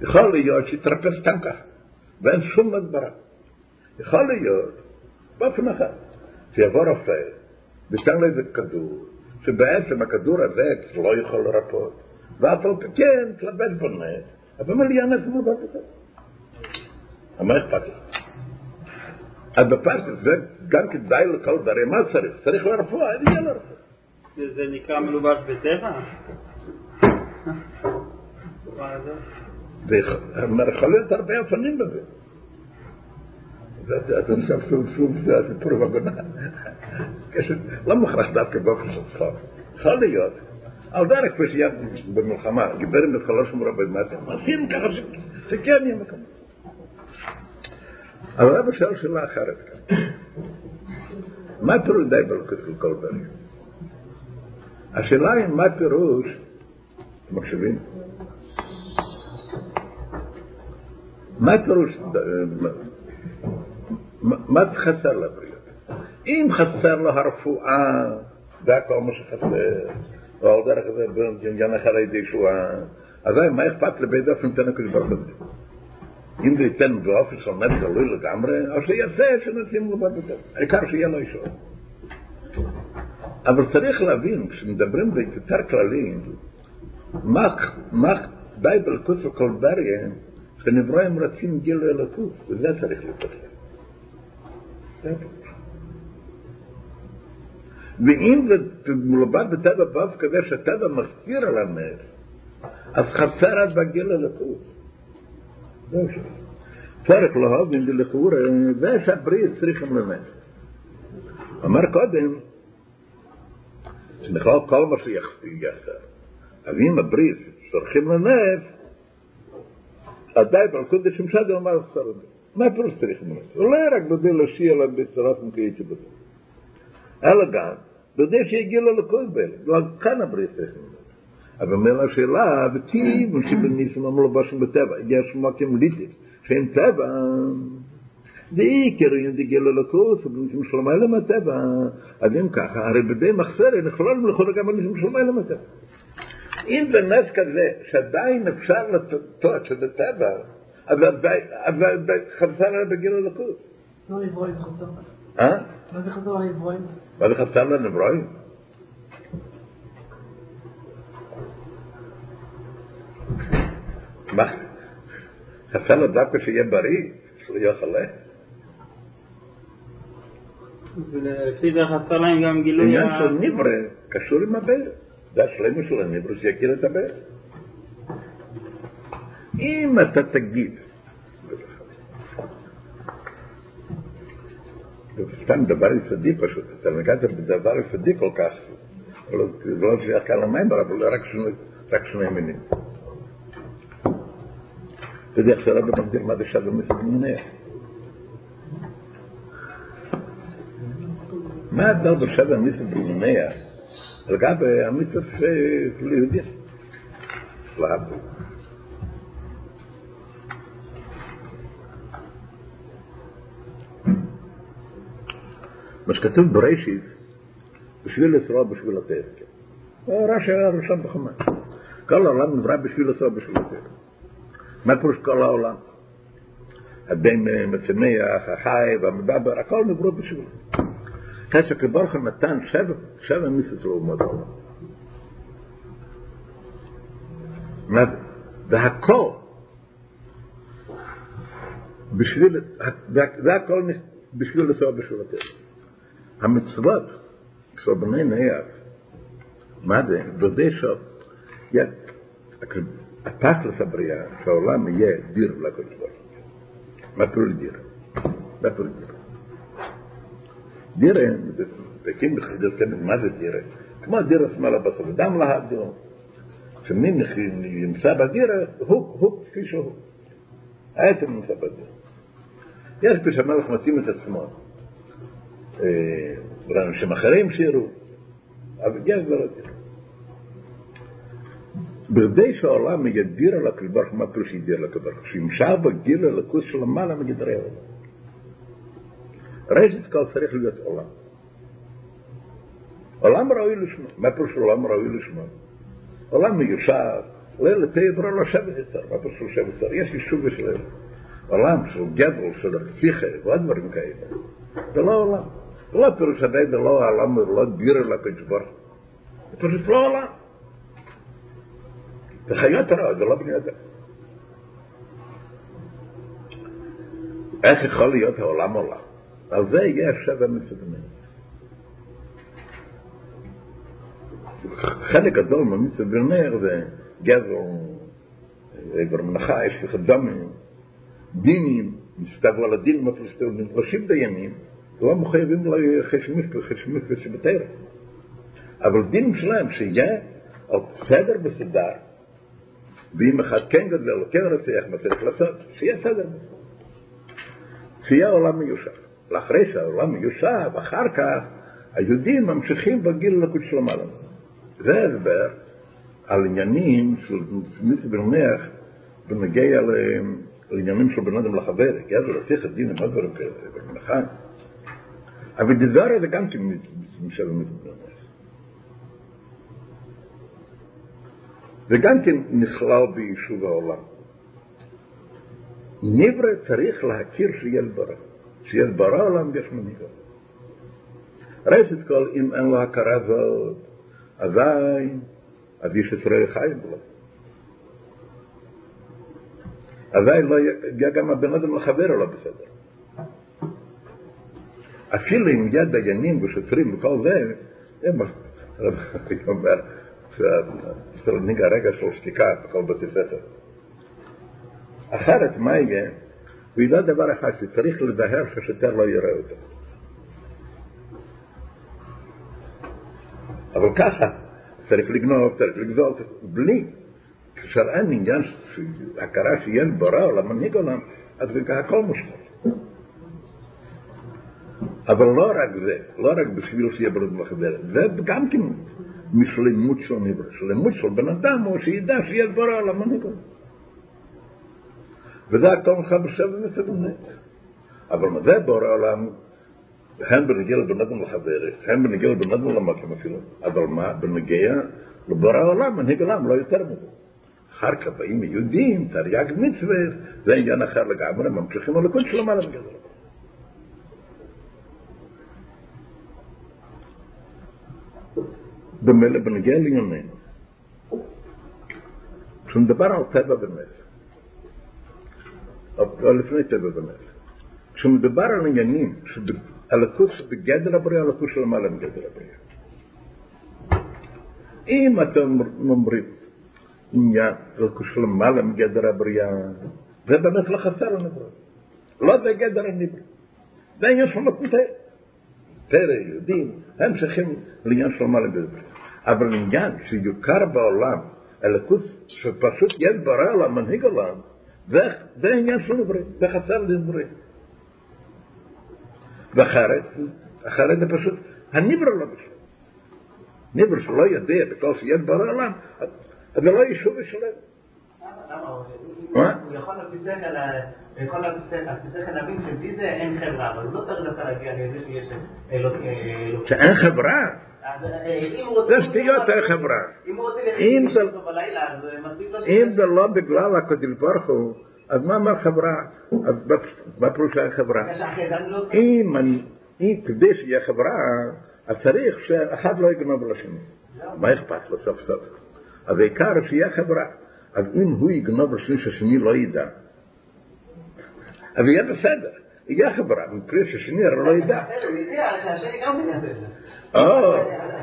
יכול להיות שיתרפא סתם ככה, ואין שום הדברה. יכול להיות, באופן אחר, שיבוא רופא, ויתן לו איזה כדור, שבעצם הכדור הזה לא יכול לרפות, ואף על פי כן, תלבט בו נס, אבל מה לי הנס מול בזה? מה אכפת לך? אז בפרשת זה גם כדאי לכל דרי, מה צריך? צריך לרפואה, אין יהיה לרפואה. זה נקרא מלובש בטבע? ויכול הרבה אופנים בזה. אתה עכשיו סוף סוף זה הסיפור בגונה. לא מוכרח דווקא באופן של צחוק. יכול להיות. על דרך כפי שהיה במלחמה, גיבר עם בתחלו שומרה בדמטה, מעשים ככה שכן יהיה מקום. אבל אבא שואל שאלה אחרת כאן. מה פירוש די בלוקס של כל דברים? השאלה היא מה פירוש, אתם מקשיבים? מה פירוש, מה חסר לבריאות? אם חסר לו הרפואה, זה הכל מה שחסר, או על דרך זה בעניין אחד הידי שואה, אז מה אכפת לבית אופן תן הקדוש ברוך הוא? אם זה ייתן באופן נט גלוי לגמרי, או שיעשה שנשים לו בבית. העיקר שיהיה לו אישור. אבל צריך להבין, כשמדברים ביותר כללי, מה די בלכוס וכל בריה, שנברואים רצים גיל אלוקות, וזה צריך להתפתח. ואם זה מלובד בטבע באופן כזה שהטבע מסתיר על הנס, אז חסר עד בגיל אלוקות. צריך להבין ולכאורה, זה שהברית צריכים לנס. אמר קודם, שנכלל כל מה שיחסר. אז אם הברית צריכים לנס, עדיין בלכות דשמשד אמר סרדי. מה פירוש צריכים לנס? לא רק בדי להשיע לה בצורת מקייצי בזה. אלא גם, בדי שיגיע ללכות בל, לא כאן הברית צריכים לנס. אבל מילא השאלה, וטיב, שבניסים אמרו בשם בטבע, יש מקים ליטיס, שאין טבע, ועיקר אם דגיע ללקוס, ובניסים שלמה אלה מהטבע, אז אם ככה, הרי בדי מחסר, נכלול לכאורה גם בניסים שלמה אלה מהטבע. אם זה נס כזה, שעדיין אפשר לטעות שזה טבע, אבל חסר לה בגיל הלקות. לא נברואים חסר. אה? מה זה חסר לנברואים? מה זה חסר לנברואים? מה? חסר לו דווקא שיהיה בריא, שלא יהיה חולה? ולפי זה חסר להם גם גילוי עניין של ניברה קשור עם הבער. השלמה של הניברה שיכיר את הבער. אם אתה תגיד, סתם דבר יסודי פשוט, אתה נגעת בדבר יסודי כל כך, זה לא שייך כאן למים, אבל רק שני, מינים. אתה יודע, עכשיו רבי מגדיר מה זה שווה מסוג מניח. מה ההבדל בשווה מסוג מניח לגבי המצווה של יהודים? מה שכתוב בראשית, בשביל ישראל בשביל התאר. רש"י היה הראשון בחמש. כל העולם נברא בשביל ישראל בשביל התאר. מה פירוש כל העולם? הבן מצמח, החי והמדבר, הכל נבראו בשביל. כברוך הוא נתן שבע, שבע מיסות לאומות העולם. מה זה? והכל בשביל, והכל בשביל לנסוע התאר. המצוות של בני נח, מה זה? בדי שוב, התכלס הבריאה, שהעולם יהיה דיר לקדוש ברוך הוא. מה פירוש דיר? מה פירוש דיר? דירה, וקים בחדר תמיד, מה זה דירה? כמו דירה שמאלה בסוף, דם להבדיל. כשמי נמצא בדירה, הוא כפי שהוא. העצם נמצא בדירה. יש בשמלך מתאים את עצמו. לאנשים אחרים שיראו, אבל יש דברים. בכדי שהעולם ידיר על הקדוש ברוך מה פירוש ידיר על הקדוש ברוך הוא? שימשך בגיל הלכוס של למעלה מגדרי העולם. ראשית כל צריך להיות עולם. עולם ראוי לשמו. מה פירוש עולם ראוי לשמו? עולם מיושב, לילה תעברו לא שבט יצר. מה פירוש של שבט יצר? יש יישוב בשביל עולם של גדל, של רציחה, ועוד דברים כאלה. זה לא עולם. זה לא פירוש עדיין זה לא העולם, זה לא דיר אל הקדוש ברוך הוא. זה פשוט לא עולם. זה חיות רע, זה לא בני אדם. איך יכול להיות העולם עולם? על זה יש שבע מסוגמים. חלק גדול מהמסוגמים זה גזר, עבר מנחה, יש לך דמים, דינים, מסתבר על הדינים הפלסטינים, נפגשים דיינים, לא מחויבים לחשמיך ושבתר. אבל דינים שלהם שיהיה על סדר בסדר, ואם אחד כן גדל, כן רצח, מה צריך לעשות, שיהיה סדר. שיהיה עולם מיושב. לאחרי שהעולם מיושב, אחר כך היהודים ממשיכים בגיל הלקות של המעלה. זה הסבר על עניינים של מיסי בנח בנגיע לעניינים של בן אדם לחבר, גזר את דין, מה דברים כאלה, במנחה. אבל דזריה זה גם כן משל מיסי בנח. זה גם כן נכלל ביישוב העולם. נברא צריך להכיר שיהיה ברא. שיהיה ברא עולם יש מנהיגו. ראשית כל, אם אין לו הכרה זאת, אזי, אז איש ישראל חי בו. אזי לא יהיה גם הבן אדם לחבר עליו בסדר. אפילו אם יד דיינים ושוטרים וכל זה, זה מה שאני אומר, זה נהיגה רגע של שתיקה בכל בתי ספר. אחרת מה יהיה? הוא ידע דבר אחד, שצריך לדהר שהשוטר לא יראה אותו. אבל ככה, צריך לגנוב, צריך לגזול, בלי. כאשר אין עניין הכרה שיהיה בורא עולם, מנהיג עולם, אז הכל מושלם. אבל לא רק זה, לא רק בשביל שיהיה ברוד מחברת, זה גם כן משלמות של נברא. שלמות של בן אדם הוא שידע שיהיה בורא עולם, מנהיג עולם. וזה הכל לך בשבע מסגונות. אבל מה זה בורא העולם? הן בנגיע לבן אדם לחברת, הן בנגיע לבן אדם למקום אפילו, אבל מה? בנגיע לבורא העולם, מנהיג עולם, לא יותר מזה. אחר כך באים יהודים, תרי"ג מצווה, זה עניין אחר לגמרי, ממשיכים הלכות של למעלה מגדר. במילא בנגיע לענייננו, כשמדבר על טבע ונס, או לפני טבע ונס, כשמדבר על עניינים, הלכות בגדר הבריאה, הלכות של למעלה מגדר הבריאה. אם אתם אומרים עניין הלכות של למעלה מגדר הבריאה, זה באמת לא חסר הנברא. לא זה גדר הנברא. זה עניין של מתנתר. פרא, יהודים, הם צריכים לעניין של למעלה מגדר הבריאה. אבל עניין שיוכר בעולם, הלכות שפשוט יש ברא עולם, מנהיג עולם, זה, זה עניין של נברא, זה חסר לנברא. ואחרת, אחרת זה פשוט, הנברא לא בשביל. נברא שלא יודע בכלל שיש ברא עולם, אז זה לא יישוב שלם. למה? הוא- יכול שכל להבין שבלי זה אין חברה, אבל הוא לא צריך דווקא להגיע לזה שיש אלוק... אלוק- שאין חברה, אה. זה שטויות אין חברה. אם הוא רוצה אם להכניס זה- אותו בלילה, אז אה, לו... אם זה לא בגלל הקדוש ברוך הוא, אז מה אמר חברה? אז מה- פירוש שאין חברה? לא- אם כדי שיהיה חברה, אז צריך שאחד לא יגנוב לשני. מה אכפת לו סוף סוף? אז העיקר שיהיה חברה. אז אם הוא יגנוב לשני שהשני לא ידע, אז יהיה בסדר, יהיה חברה, מפני שהשני לא ידע. או,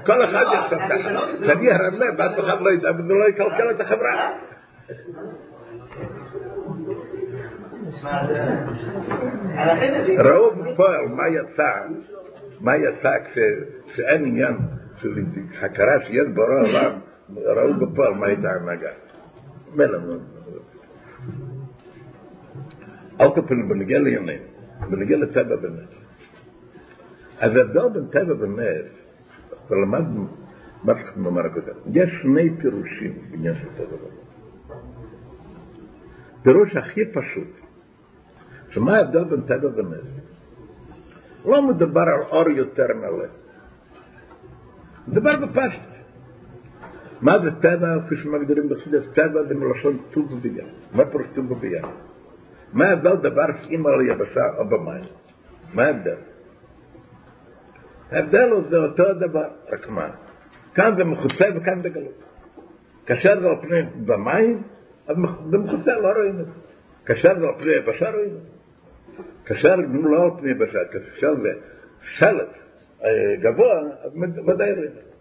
כל אחד יחשוב ככה, שאני הרמלה ואף אחד לא ידע, וזה לא יקלקל את החברה. ראו בפועל מה יצא, מה יצא כש- כשאין עניין של הכרה שיש בורא עולם, ראו בפועל מה הייתה ההנהגה. מאוד. אל תפילו בנגיע לענייננו, בנגיע לטבע ונס. אז ההבדל בין טבע ונס, ולמדנו מה שאנחנו נאמר הקודם, יש שני פירושים בעניין של טבע ונס. פירוש הכי פשוט, שמה ההבדל בין טבע ונס? לא מדובר על אור יותר מלא. מדובר בפשט. מה זה טבע, כפי שמגדירים בחסידס, טבע זה מלשון טוב וביין. מה פירוש טוב וביין? מה ההבדל דבר שאם על היבשה או במים? מה ההבדל? ההבדל הוא זה אותו דבר, רק מה? כאן זה מכוסה וכאן זה גלות. כאשר זה על פני במים, אז זה מכוסה, לא רואים את זה. כאשר זה על פני יבשה רואים את זה. כאשר לא על פני יבשה, כאשר זה שלט אה, גבוה, אז ודאי רואים את זה.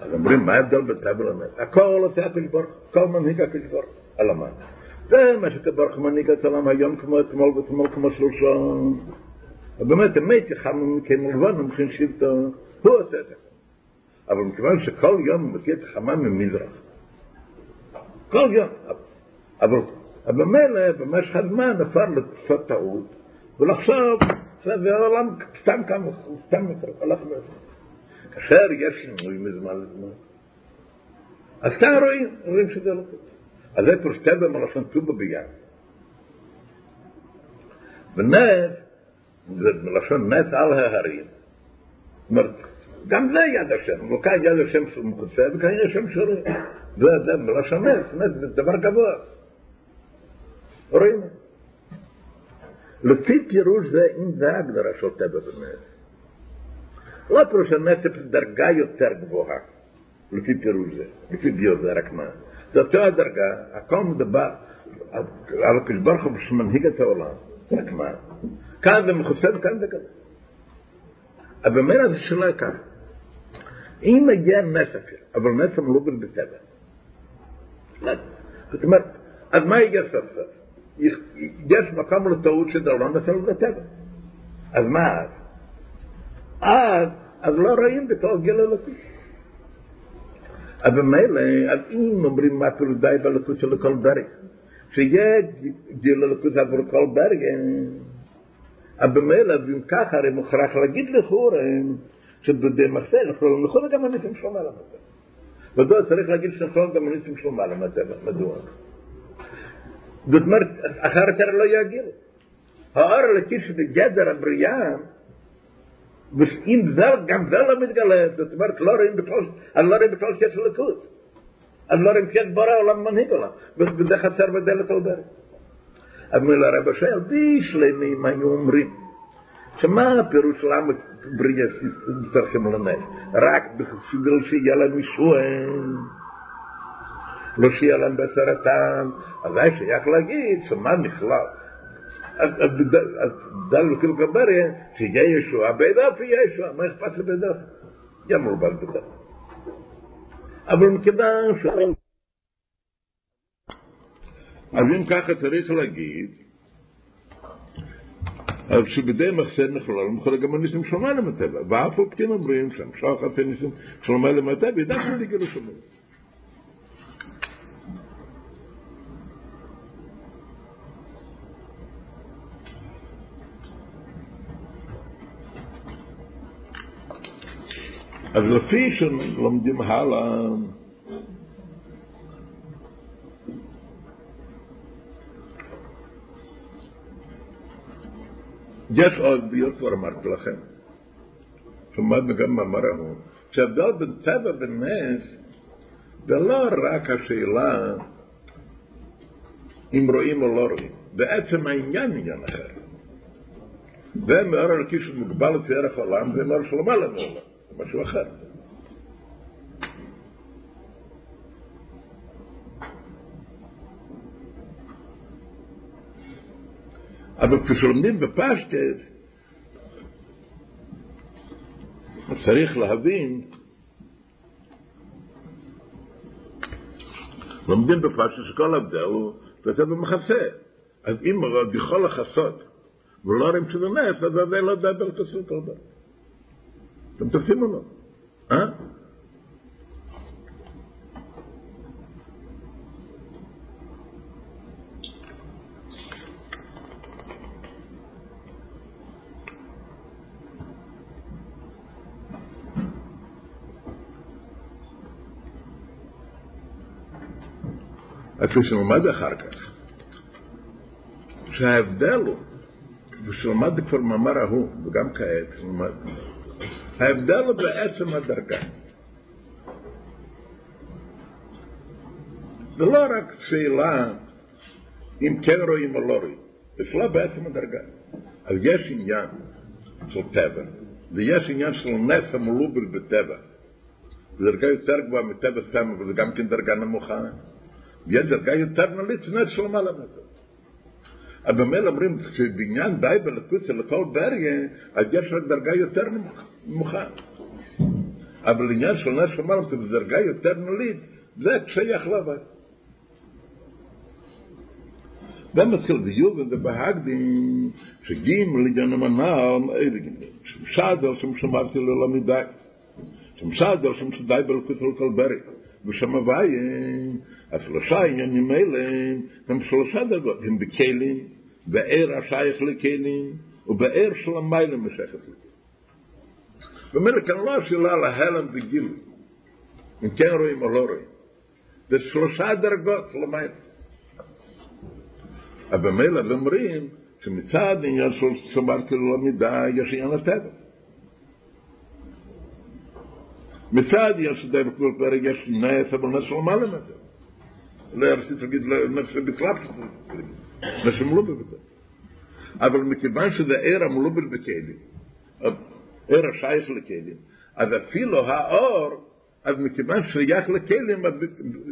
אז אומרים, מה ההבדל בין טבע למת? הכל עושה הקדוש ברוך הוא, כל מנהיג הקדוש ברוך הוא, על המן. זה מה שקדוש ברוך מנהיג את העולם היום כמו אתמול ואתמול כמו שלשום. ובאמת, אמת יחם מכם מלבן ומכין שבטו, הוא עושה את זה. אבל מכיוון שכל יום הוא מכיר את החמה ממזרח. כל יום. אבל במילא, במשך הזמן נפל לעשות טעות, ולחשוב, זה העולם סתם כמה, סתם הלך בעצמו. כאשר יש שינוי מזמן לזמן, אז כאן רואים, רואים שזה לא טוב. אז זה טבע מלשון טובה ביד. ונס, זה מלשון נס על ההרים. זאת אומרת, גם זה יד השם, לא כאן יד השם מכוסה, וכאן יד השם שורה. זה, מלשון נס, נס זה דבר גבוה. רואים? לפי פירוש זה, אם זה ההגדרה של טבע ונס. לא פירוש זה דרגה יותר גבוהה, לפי פירוש זה, לפי ביו זה רק מה. זה אותו הדרגה, הכל מדבר על הקדוש ברוך הוא שמנהיג את העולם, רק מה. כאן זה מכוסה וכאן זה כזה. אבל במילא זה שלא ככה. אם מגיע אפילו, אבל נס המלובן בטבע. זאת אומרת, אז מה יגיע סוף סוף? יש מקום לטעות שזה לא נפל בטבע. אז מה אז? אז, אז לא רואים בתור גיל אלוקי. אבל מילא, אז אם אומרים מה פירוש די בלקות של כל ברג, שיהיה גיל אלוקות עבור כל ברג, אבל מילא, ואם ככה, הרי מוכרח להגיד לכאורה, שבדי מסע, אנחנו נכונים גם הניסים שלו מעל המצב. מדוע צריך להגיד שנכון גם הניסים שלו מעל המצב? מדוע? זאת אומרת, אחרת הרי לא יגיע. האור אלוקי שבגדר הבריאה, ואם זה, גם זה לא מתגלה, זאת אומרת, לא רואים בכלל, אני לא רואה בכלל קשר ליכוז. אני לא רואה קשר בורא עולם מנהיג עולם, וזה חסר בדלת העוברת. אבל הרב שואל, בישלמים היו אומרים, שמה הפירוש למה בריאה צריכים לנף? רק בשביל שיהיה להם ישוען, לא שיהיה להם בסרטן, אז היה שייך להגיד שמה נכלל. אז דל כאילו גבריה, שיהיה ישוע, בידף יהיה ישוע, מה אכפת לבידף? יהיה מולבן בידף. אבל מכיוון ש... אז אם ככה צריך להגיד, אז שבדי מחסד נכלול, מכל גם הניסים שלמה למטבע, ואף על פתים אומרים שם, שחת הניסים שלמה למטבע, ידענו לגלו שלמה. אז לפי שלומדים הלאה, יש עוד כבר אמרתי לכם, שמענו גם מאמר ההוא, שההבדל בין טבע ונס זה לא רק השאלה אם רואים או לא רואים, בעצם העניין עניין אחר. זה מאור אלוקי שמוגבל לפי ערך העולם, זה מאור שלמה לנו עולם, זה משהו אחר. אבל כשלומדים בפשטס, צריך להבין, לומדים בפשטס שכל הבדל הוא לצאת במחסה. אז אם עוד יכול לחסות ולא רואים שזה נס, אז זה לא דבר כל דבר. אתם תופסים או לא? אה? כפי שנלמד אחר כך, שההבדל הוא, ושלמד כבר מאמר ההוא, וגם כעת, נלמד, ההבדל הוא בעצם הדרגה. זה לא רק שאלה אם כן רואים או לא רואים, זה שאלה בעצם הדרגה. אז יש עניין של טבע, ויש עניין של נס המלובל בטבע. זו דרגה יותר גבוהה מטבע סתם, אבל זו גם כן דרגה נמוכה. jeder geht der mal mit net so mal mit aber mir amrim tsu binyan bay bel kutz le kol berge a der shrak der gay yoter mukha aber le nyar shol nas mal tsu der gay yoter nulit ze tsay khlava dem mesel de yug und de bahag de shgim le gan man nam eligen shad al shum השלושה עניינים האלה הם שלושה דרגות, הם בכלים, בער השייך לכלים, ובער של המיילה משכת לכלים. במילא כאן לא השאלה על ההלם וגיל, אם כן רואים או לא רואים. זה שלושה דרגות של המיילה. אבל במילא אומרים שמצד עניין של שמרתי לו למידה, יש עניין הטבע. מצד יש די בכל פרק יש נס, אבל נס לא. לא רציתי להגיד נס בכלל, נס מלובל בזה. אבל מכיוון שזה ער המלובל בכלים, ער השייך לכלים, אז אפילו האור, אז מכיוון שייך לכלים,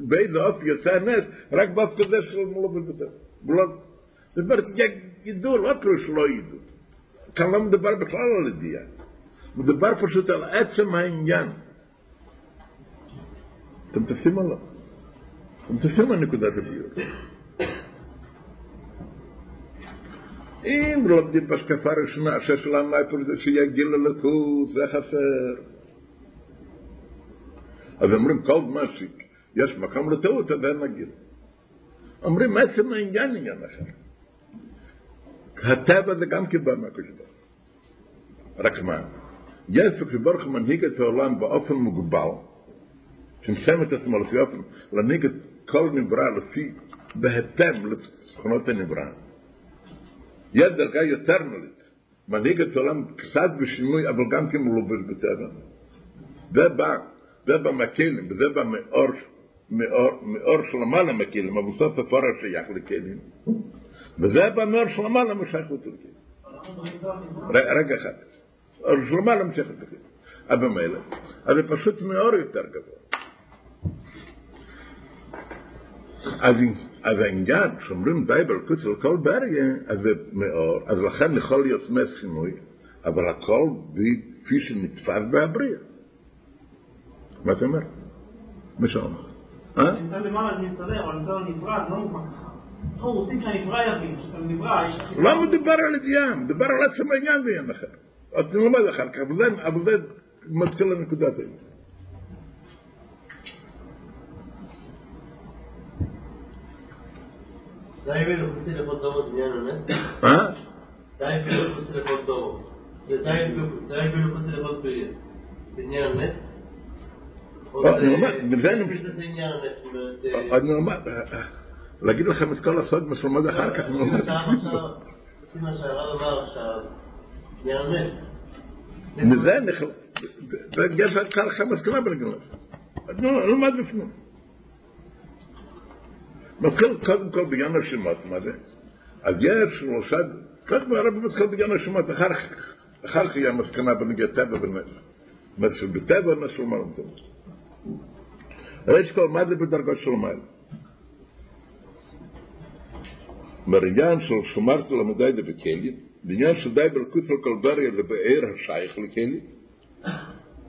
באיזה אופי יוצא הנס, רק באופי כזה של מלובל בזה. זאת אומרת, ידעו, לא פירוש לא ידעו. כאן לא מדבר בכלל על ידיעה. מדבר פשוט על עצם העניין. אתם תופסים או תופסים על נקודת הביור. אם לומדים בהשקפה הראשונה, שהשאלה מה פה זה שיגיע ללקות, זה חסר. אז אומרים כל מה שיש מקום לטעות, אין נגיד. אומרים עצם העניין עניין אחר. הטבע זה גם קיבל מהקדוש ברוך רק מה? יש הקדוש ברוך מנהיג את העולם באופן מוגבל, צמצם את עצמו לפי אופן, להנהיג את כל נברא לפי, בהתאם לתכונות הנברא. יש דרגה יותר נולית, מנהיג את העולם קצת בשינוי, אבל גם כן מלובש בטבע. זה בא, זה בא מהכלים, וזה בא מאור, מאור, מאור של למעלה מהכלים, אבל סוף הפורר שייך לכלים. וזה בא מאור של למעלה משייכות לכלים. רגע אחד. אור של למעלה משייכות לכלים. אבל מילא, אז זה פשוט מאור יותר גבוה. אז, אז העניין, כשאומרים די בלקוץ על כל בריה, אז זה מאור, אז לכן יכול להיות מס שינוי, אבל הכל כפי שנתפס בהבריאה. מה אתה אומר? מה שאומר? אה? נמצא למעלה זה מסתדר, אבל נמצא נפרד, לא מוכן לך... לא מדובר על עניין, מדובר על עצם העניין ועניין אחר. אז נלמד אחר כך, אבל זה- מתחיל לנקודת האלה. די בלחוצי לכל דורות עניין אמת? אה? די בלחוצי לכל דורות. די בלחוצי לכל פריה. זה עניין אמת? לא, זה- זה. אה, אה, אה, להגיד לכם את כל הסוד מה שלומד אחר כך, לפי מה שהרב אמר עכשיו, עניין אמת. מזה נכלל, זה קל לך מסקנה בנגלה. נו, נלמד בפנים. מתחיל קודם כל בעניין השמות, מה זה? אז יש שלושה, קודם כל הרב מתחיל בעניין השמות, אחר כך, אחר כך יהיה מסקנה בנגיע טבע ונס. נס בטבע נס של מעלה טבע. ראש כל, מה זה בדרגות של מעלה? בעניין של שומרת למדי דבקלי, בעניין של די בלקוט על כל בריה זה באר השייך לכלי,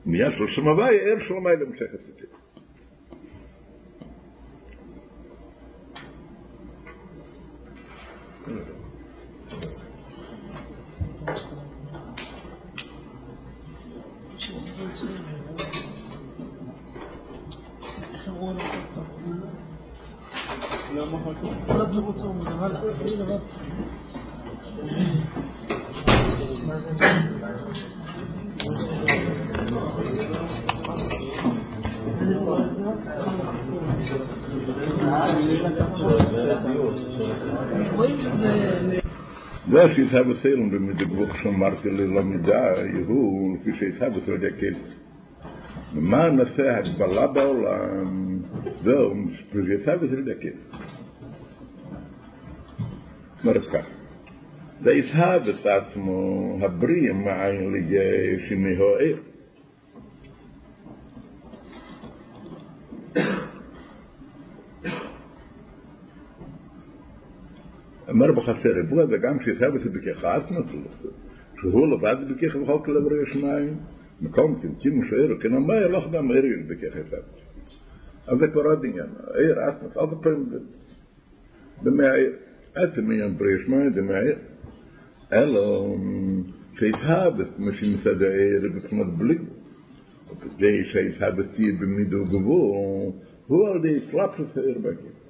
בעניין של שמווי, ער של המיילה משייכת זה שיצא בסלם במדגבוך שאמרתי ללמידה, יהוא, לפי שיצא בסלם יקל. ומה נעשה הגבלה בעולם? זהו, שיצא בסלם יקל. אומרת כך, זה יצהב את עצמו הבריא מעין לידי שינוי העיר. אמר בחסר ריבוע זה גם שיצהב את בכך עצמו, שהוא לבד בכך בכל כלל בריא שניים, מקום תמתים שעיר, כן אמר ילך גם עיר בכך יצהב. אז זה כבר עוד עניין, העיר עצמו, אל תפרם במאה עצם עניין בריא שניים זה מהעיר. אלא שיצהב את משין סד העיר בבחינת בלי. וכדי שיצהב את תהיה במידו גבוה, הוא על די סלאפשוס העיר בכך.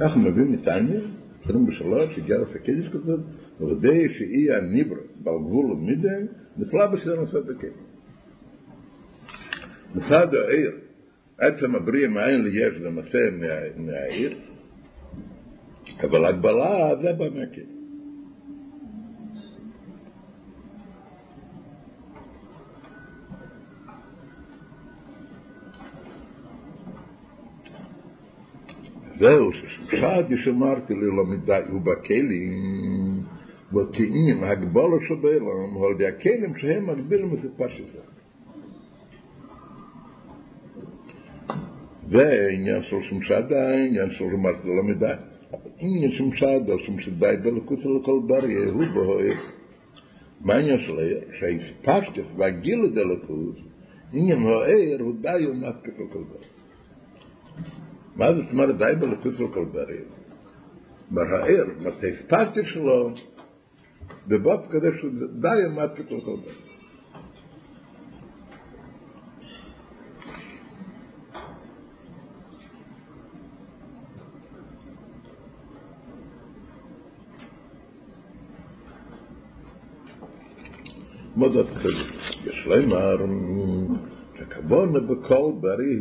כך מבין נתניה, 23, הגיע לפקדיש כזאת, ודאי שאי הניברו בגבול מידן, נפלא בשביל נושא תקן. מצד העיר, עצם הבריא מעין לי יש למעשה מהעיר, אבל הגבלה זה בא מהקן. זהו, שפשעתי שמרתי ללמידה ובכלים, ותאים הגבלו של בעולם, על ידי הכלים שהם מגבילים את הסיפה של זה. ועניין של שמשדה, עניין של שמשדה לא מדי. עניין של שמשדה, שמשדה בלכות של כל בר יהוא בהוי. מה עניין של היר? שהספשתף והגיל את הלכות, עניין הוער הוא די ומאפק של כל בר. מה זאת אומרת די בלכות של כל בר יהוא? מה העיר? שלו? בבוב כזה שהוא די ומפקת לכל בריא. מה זאת כזה? יש לומר, הכוונה בכל בריא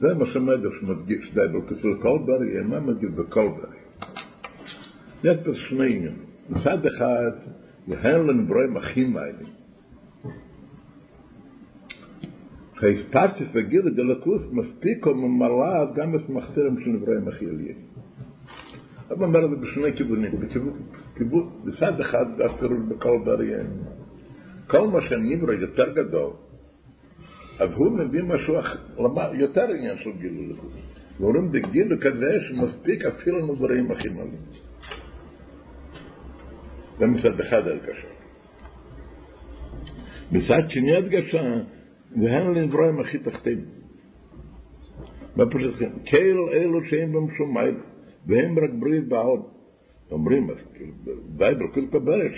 זה מה שמדרש מדגיש, די בקצר כל ברי, מה מדגיש בכל ברי? יש פה שני עניינים. מצד אחד, להלן ברואים אחים האלה. האספרטיס וגילה דלקוס מספיק או ממלא גם את מחסירים של נברואים אחי עליין. אבל אומר את זה בשני כיוונים. בכיוון, בצד אחד, אפילו בכל בריאים. כל מה שנברא יותר גדול, אז הוא מביא משהו יותר עניין של גילוי לקות. ואומרים בגילוי כזה שמספיק אפילו נבראים הכי מלאים. זה מצד אחד הרגשה. מצד שני הרגשה, והן לנברואים הכי תחתים. מה פשוט כן? כל אלו שאין בהם שום מייל, והם רק ברית בעוד. אומרים, כאילו, בייבל, כאילו קבלת,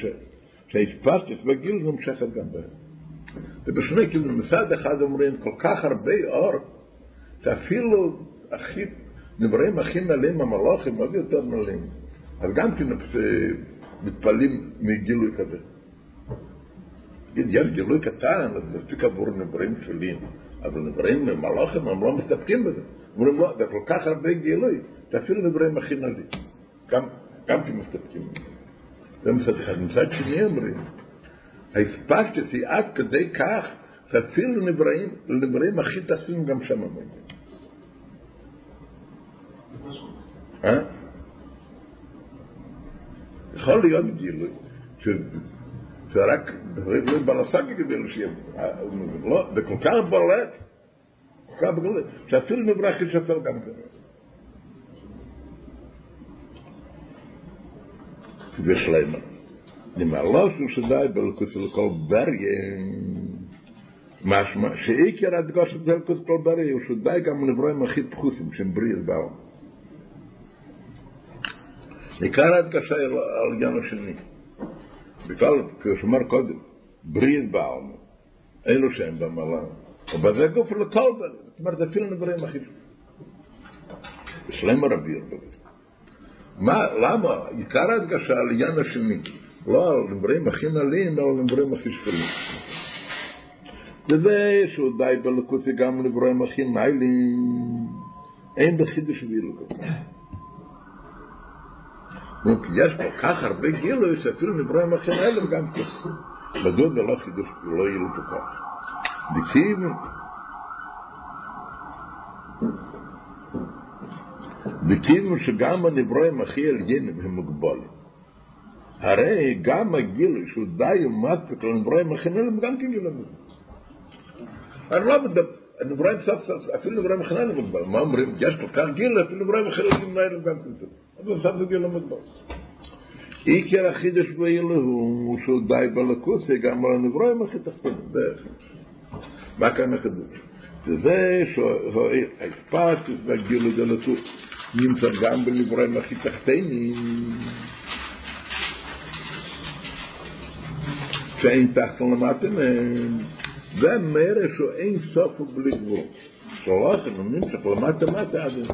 שהאספרטיס בגיל נמשכת גם בהם. ובשני כיוונים, מצד אחד אומרים כל כך הרבה אור, שאפילו הכי, נבראים הכי מלאים המלוכים, עוד יותר מלאים. אז גם כן מתפלאים מגילוי כזה. תגיד, יש גילוי קטן, אז מספיק עבור נבראים תפילין, אבל נבראים מלוכים, הם לא מסתפקים בזה. אומרים, לא, זה כל כך הרבה גילוי, שאפילו נבראים הכי מלאים. גם, גם כן מסתפקים. זה מצד אחד. מצד שני אומרים, האספקטס היא עד כדי כך שאפילו נבראים, הכי טסים גם שם אומרים. אה? יכול להיות גילוי, שזה רק בלסגי גדול, לא, זה כל כך בולט, שאפילו מברך ישפר גם כזה. ושלמה. נמלוס הוא שדאי בלכות של כל בריין. משמע, שאיקר הדגוש את זה לכות כל בריין, הוא שדאי גם לברוא עם הכי פחוסים, שהם בריאים בעולם. עיקר ההדגשה על עניין השני. בכלל, כמו קודם, בריאות באו, אלו שהם במעלה. ובזה גוף לכל בריה, זאת אומרת, אפילו נברואים הכי שלמה רבי ירבו. מה, למה? עיקר ההדגשה על עניין השני, לא על נבראים הכי נעלים, אלא על נבראים הכי שפלים. וזה שהוא די בלקוטי גם נבראים הכי נעלים, אין בחידוש וילגו. יש כל כך הרבה גילוי שאפילו נבראים הכי נעלים גם כן. מדוע זה לא חידוש, לא יהיה לו כל כך. דקסיב, וכאילו שגם הנברואים הכי עליינים הם מוגבלים. הרי גם הגילוי שהוא די ומספיק לנברואים הכי נעלים גם כן גילוי. אני לא מדבר, הנברואים סוף סוף, אפילו הכי נעלים מוגבל. מה אומרים? יש כל כך גילוי, אפילו נברואים הכי נעלים גם כן טוב. אבל סוף סוף גילוי מוגבל. עיקר החידוש באילו הוא שהוא די בלקוסי גם על הנברואים הכי תחתונים. מה כאן החידוש? וזה שהאספרטיס והגילוי דלתות נמצא גם בנברואים הכי תחתנים, שאין תחתון למטה מהם, זה מראה שהוא אין סוף ובלי גבול. שלוש, הם נמשך למטה מטה עד אין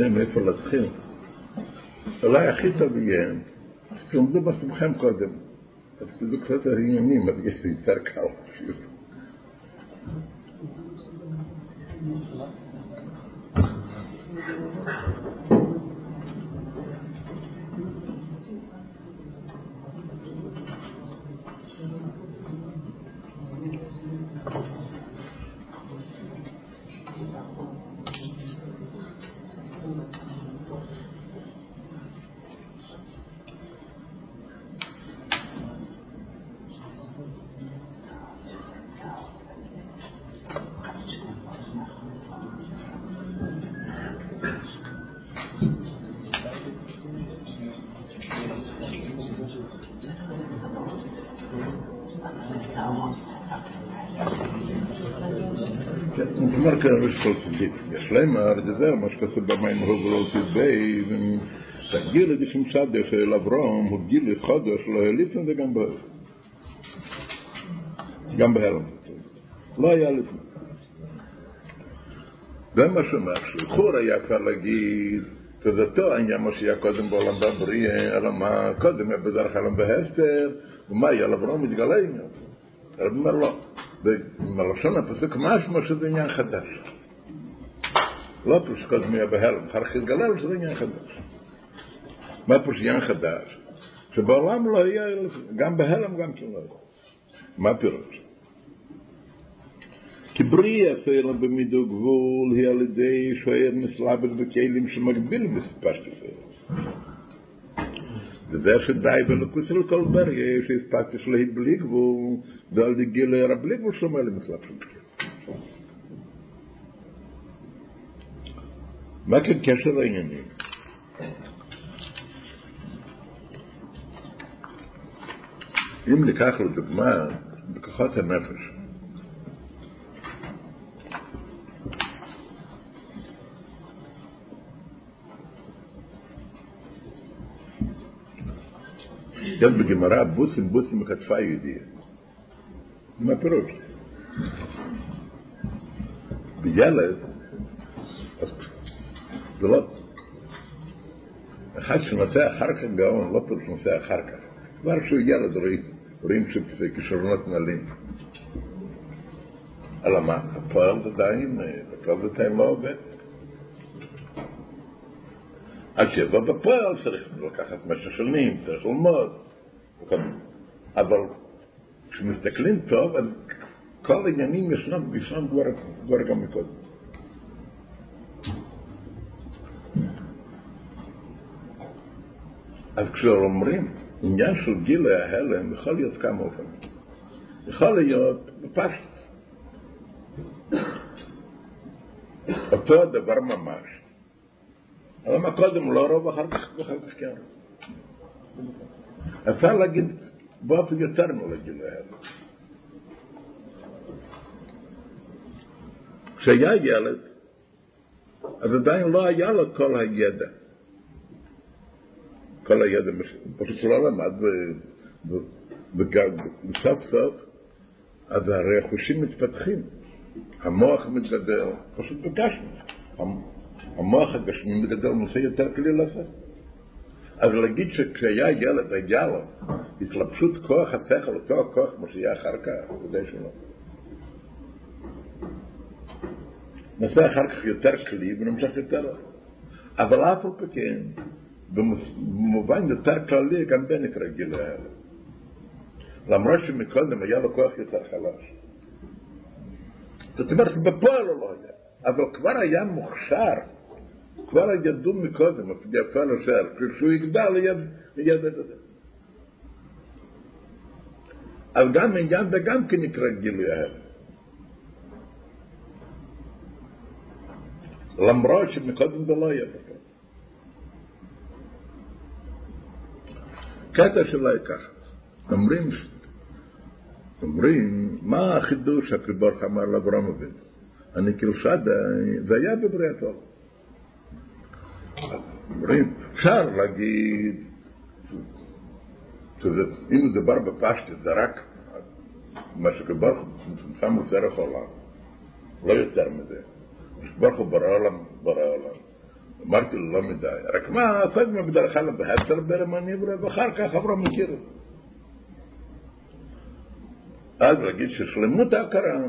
יודע מאיפה להתחיל. אולי הכי טוב יהיה, תלמדו בעצמכם קודם, אז תדעו קצת על עניינים, אז יהיה יותר קל אפילו. להם הרדזר, מה שכתוב במים הובלות י"ב, תגיל את ישם צדק אל אברום, הוא גיל חודש, לא העליפן וגם בהלם. גם בהלם. לא היה לפני. זה מה שאומר, שלכאורה היה קל להגיד, כזאתו העניין מה שהיה קודם בעולם בבריאה, אלא מה קודם היה בדרך כלל בהסתר, ומה היה לאברום מתגלה עניין. הרב אומר לא. בלשון הפסוק משמע שזה עניין חדש. לא פירוש קודם היה בהלם, אחר כך התגלה שזה עניין חדש. מה פירוש עניין חדש? שבעולם לא היה, גם בהלם גם כן לא היה. מה פירוש? כי בריא הסלע במידו גבול היא על ידי שוער נסלבת בכלים שמגבילים מספר שפר. וזה שדי בלוקוס של כל ברגע שהספקתי שלהית בלי גבול, ועל די גיל היה בלי גבול שומע למסלב של בכלים. מה כן קשר לעניינים? אם ניקח לדוגמה בכוחות הנפש, יש בגמרא בוסים בוסים בכתפה יהודיה. מה פירוש? בילד, זה לא... אחד שנוסע אחר כך גאון, לא פירוש נוסע אחר כך. כבר שהוא ילד רואים, רואים שכישרונות נעלים. אלא מה? הפועל זה עדיין, הפועל זה עדיין לא עובד. עד שיבוא בפועל צריך לקחת משך שנים, צריך ללמוד. אבל כשמסתכלים טוב, כל העניינים ישנם, כבר גם מקודם. אז כשאומרים עניין של גילי ההלם, יכול להיות כמה אופנים. יכול להיות בפשט. אותו הדבר ממש. אבל מה קודם לא רוב, אחר כך, ואחר כך כן. אפשר להגיד באופן יותר מלגילוי ההלם. כשהיה ילד, אז עדיין לא היה לו כל הידע. כל הידע, פשוט הוא לא למד, וסוף סוף, אז הרי החושים מתפתחים, המוח מתגדל, פשוט בגשנו. המוח הגשמי מתגדל נושא יותר כלי לעשות. אז להגיד שכשהיה ילד היה לו התלבשות כוח השכל, אותו הכוח כמו שיהיה אחר כך, ודאי שלא. נעשה אחר כך יותר כלי ונמשך יותר. אבל אף על פי כן, במובן יותר כללי, גם זה נקרא גיל ההלם. למרות שמקודם היה לו כוח יותר חלש. זאת אומרת, בפועל הוא לא היה, אבל כבר היה מוכשר. כבר ידעו מקודם, אפילו שער, כשהוא יגדל ידע את זה. אז גם עניין זה גם כן נקרא גילוי ההלם. למרות שמקודם זה לא היה בכלל. קטע שלא ככה. אומרים, אומרים, מה החידוש הקדוש אמר לאברהם אבינו? אני כאילו שדה, זה היה בבריאת העולם. אומרים, אפשר להגיד שזה, אם מדובר בפשטת, זה רק מה שקברך שם הוא דרך עולם, לא יותר מזה. שקברך הוא ברא עולם, ברא עולם. אמרתי לו לא מדי, רק מה, קודם בדרך כלל בהפטר ברם הניברה, ואחר כך אברהם מכיר זה. אז להגיד ששלמות ההכרה,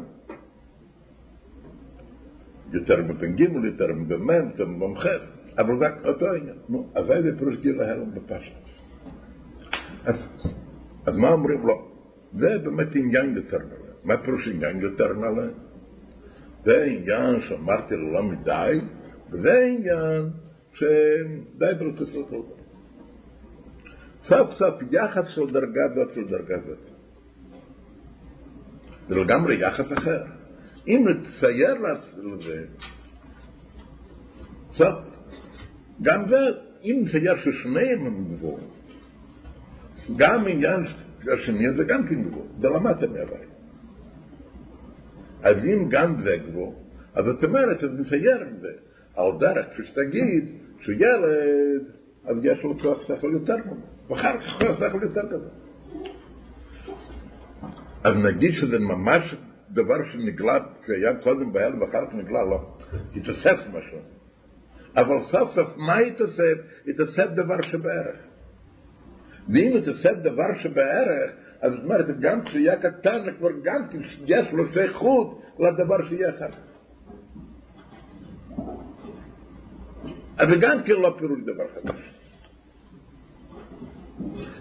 יותר מפ"ג, יותר מפ"מ, יותר מפ"ח, אבל זה אותו העניין. נו, אז איזה פירוש גיל ההלם בפשט? אז, מה אומרים לו? זה באמת עניין יותר נעלה. מה פירוש עניין יותר נעלה? זה עניין שאמרתי לו לא מדי, וזה עניין שדי ברצות לא סוף סוף יחס של דרגה זאת של דרגה זאת. זה לגמרי יחס אחר. אם נצייר לזה, סוף, גם זה, אם נצייר ששניהם הם גבוהים, גם עניין השני זה גם כן גבוה, זה למדת מהבית. אז אם גם זה גבוה, אז זאת אומרת, אז נצייר את זה. על דרך, כפי שתגיד, שהוא ילד, אז יש לו כוח שכל יותר גדול, ואחר כך כוח שכל יותר גדול. אז נגיד שזה ממש דבר שנגלה, שהיה קודם בהלם ואחר כך נגלה, לא, התאסף משהו. אבל סוף סוף מה התאסף? התאסף דבר שבערך. ואם התאסף דבר שבערך, אז זאת אומרת, גם כשיהיה קטן, כבר גם יש לו שייכות לדבר שיהיה אחר כך. זה גם כן לא פירוש דבר חדש.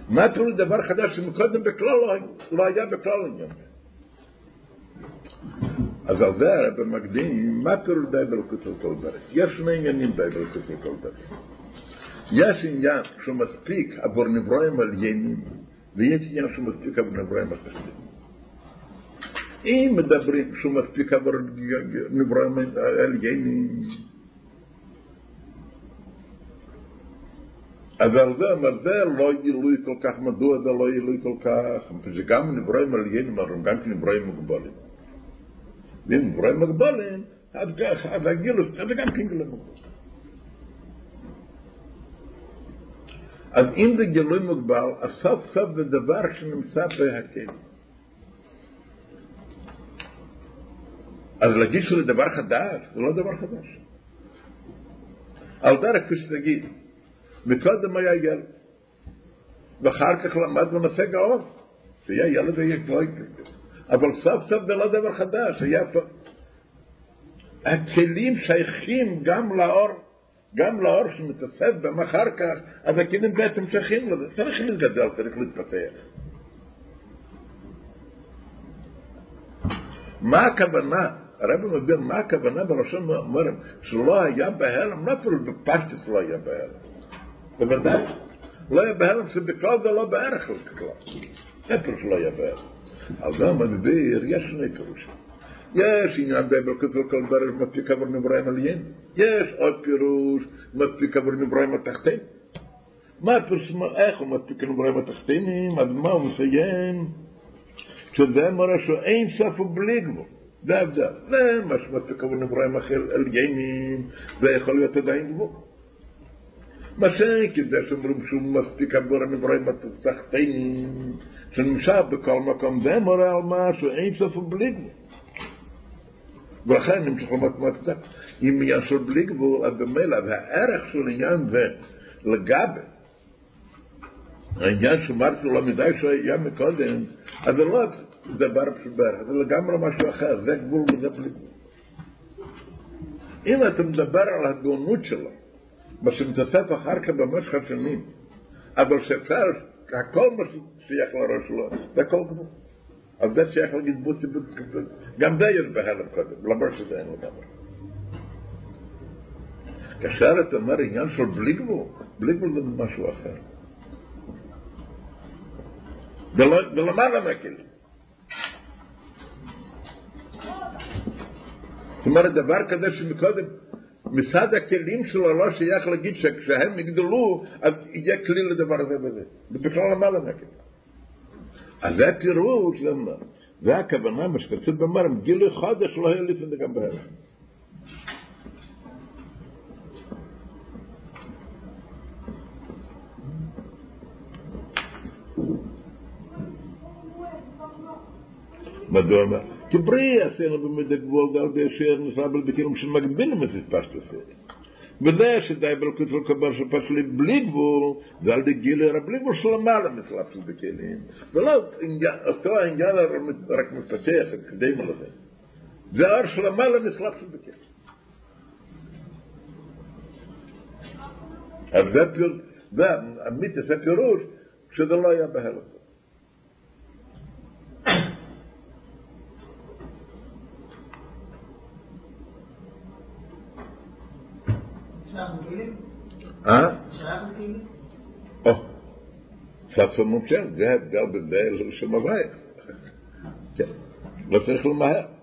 מה פירוש דבר חדש שמקודם בכלל לא, לא היה בכלל עניין? אז על זה הרב מקדים, מה פירוש די בלכות על כל דרך? יש שני עניינים די בלכות על כל דרך. יש עניין שהוא מספיק עבור נברואים עליינים, ויש עניין שהוא מספיק עבור נברואים אחרים. אם מדברים שהוא מספיק עבור נברואים עליינים, אז על זה, על זה לא גילוי כל כך, מדוע זה לא גילוי כל כך, שגם נברואים עליינים, אבל גם כן נברואים מוגבלים. ואם נברואים מוגבלים, אז הגילוי, זה גם כן גילוי מוגבל. אז אם זה גילוי מוגבל, אז סוף סוף זה דבר שנמצא בהקל. אז להגיד שזה דבר חדש, זה לא דבר חדש. על דרך כפי שתגיד, מקודם היה ילד, ואחר כך למד בנושא גאון, שהיה ילד היה גוי אבל סוף סוף זה לא דבר חדש, היה פה... הכלים שייכים גם לאור, גם לאור שמתאסף בהם אחר כך, אז הכלים בעצם שייכים לזה, צריך להתגדל, צריך להתפתח. מה הכוונה? הרב מבין מה הכוונה בראשון אומרים שלא היה בהלם, לא אפילו בפשטס לא היה בהלם. בוודאי. לא היה בהלם שבכלל זה לא בערך כלל. זה פירוש לא היה בהלם. על זה המדביר יש שני פירושים. יש עניין בברכות וכל דרך מספיק עבור נבראים עליין. יש עוד פירוש מספיק עבור נבראים התחתין. מה הפירוש, איך הוא מספיק נבראים התחתינים, אז מה הוא מסיים? שזה מראה שאין סוף ובלי גבול. זה ההבדל. זה מה שמספיק עבור נבראים עליינים, זה יכול להיות עדיין גבול. מה שאין כזה שאומרים שהוא מספיק עבור הנברואים התחתינים, שנמשך בכל מקום, זה מורה על משהו, אין סוף ובלי גבול. ולכן נמשך למתמטיקה. אם עניין של בלי גבול, אז במילא, והערך של עניין זה לגבי, העניין שאמרתי לו מדי שהיה מקודם, אז זה לא דבר שבערך, זה לגמרי משהו אחר, זה גבול וזה בלי גבול. אם אתה מדבר על הגאונות שלו, מה שמתאסף אחר כך במשך השנים, אבל שאפשר, הכל מה שייך לראש שלו, זה הכל גבול. אז זה שייך להגיד בוטי בוטי, גם זה יש בהלם קודם, למרות שזה אין לגמרי. כאשר אתה אומר עניין של בלי גבול, בלי גבול זה משהו אחר. ולמעלה מהכלים. זאת אומרת, דבר כזה שמקודם, מסד הכלים של הראש שייך להגיד שכשהם יגדלו, אז יהיה כלי לדבר הזה וזה. זה בכלל למעלה מהכלים. אז זה הפירוש, זה הכוונה, מה שכתוב במרם, גילוי חודש לא היה לפני גם בהלם. מדוע מה? כבריא עשינו במידה גבול דל בישר נסבל בקירום של מגבין מסית פשט עשה. וזה שדאי בלכות של כבר שפש לי בלי גבול, ועל די גילי הרב בלי גבול של המעלה מסלט של בקילים. ולא, אותו העניין רק מפתח, כדי מלווה. זה אור של המעלה מסלט של בקילים. אז זה פירוש, זה המיטס הפירוש, שזה לא היה בהלות. אה? או, סבסון מומשר, זה ההבדל בזה של מבייך. כן, לא צריך למהר.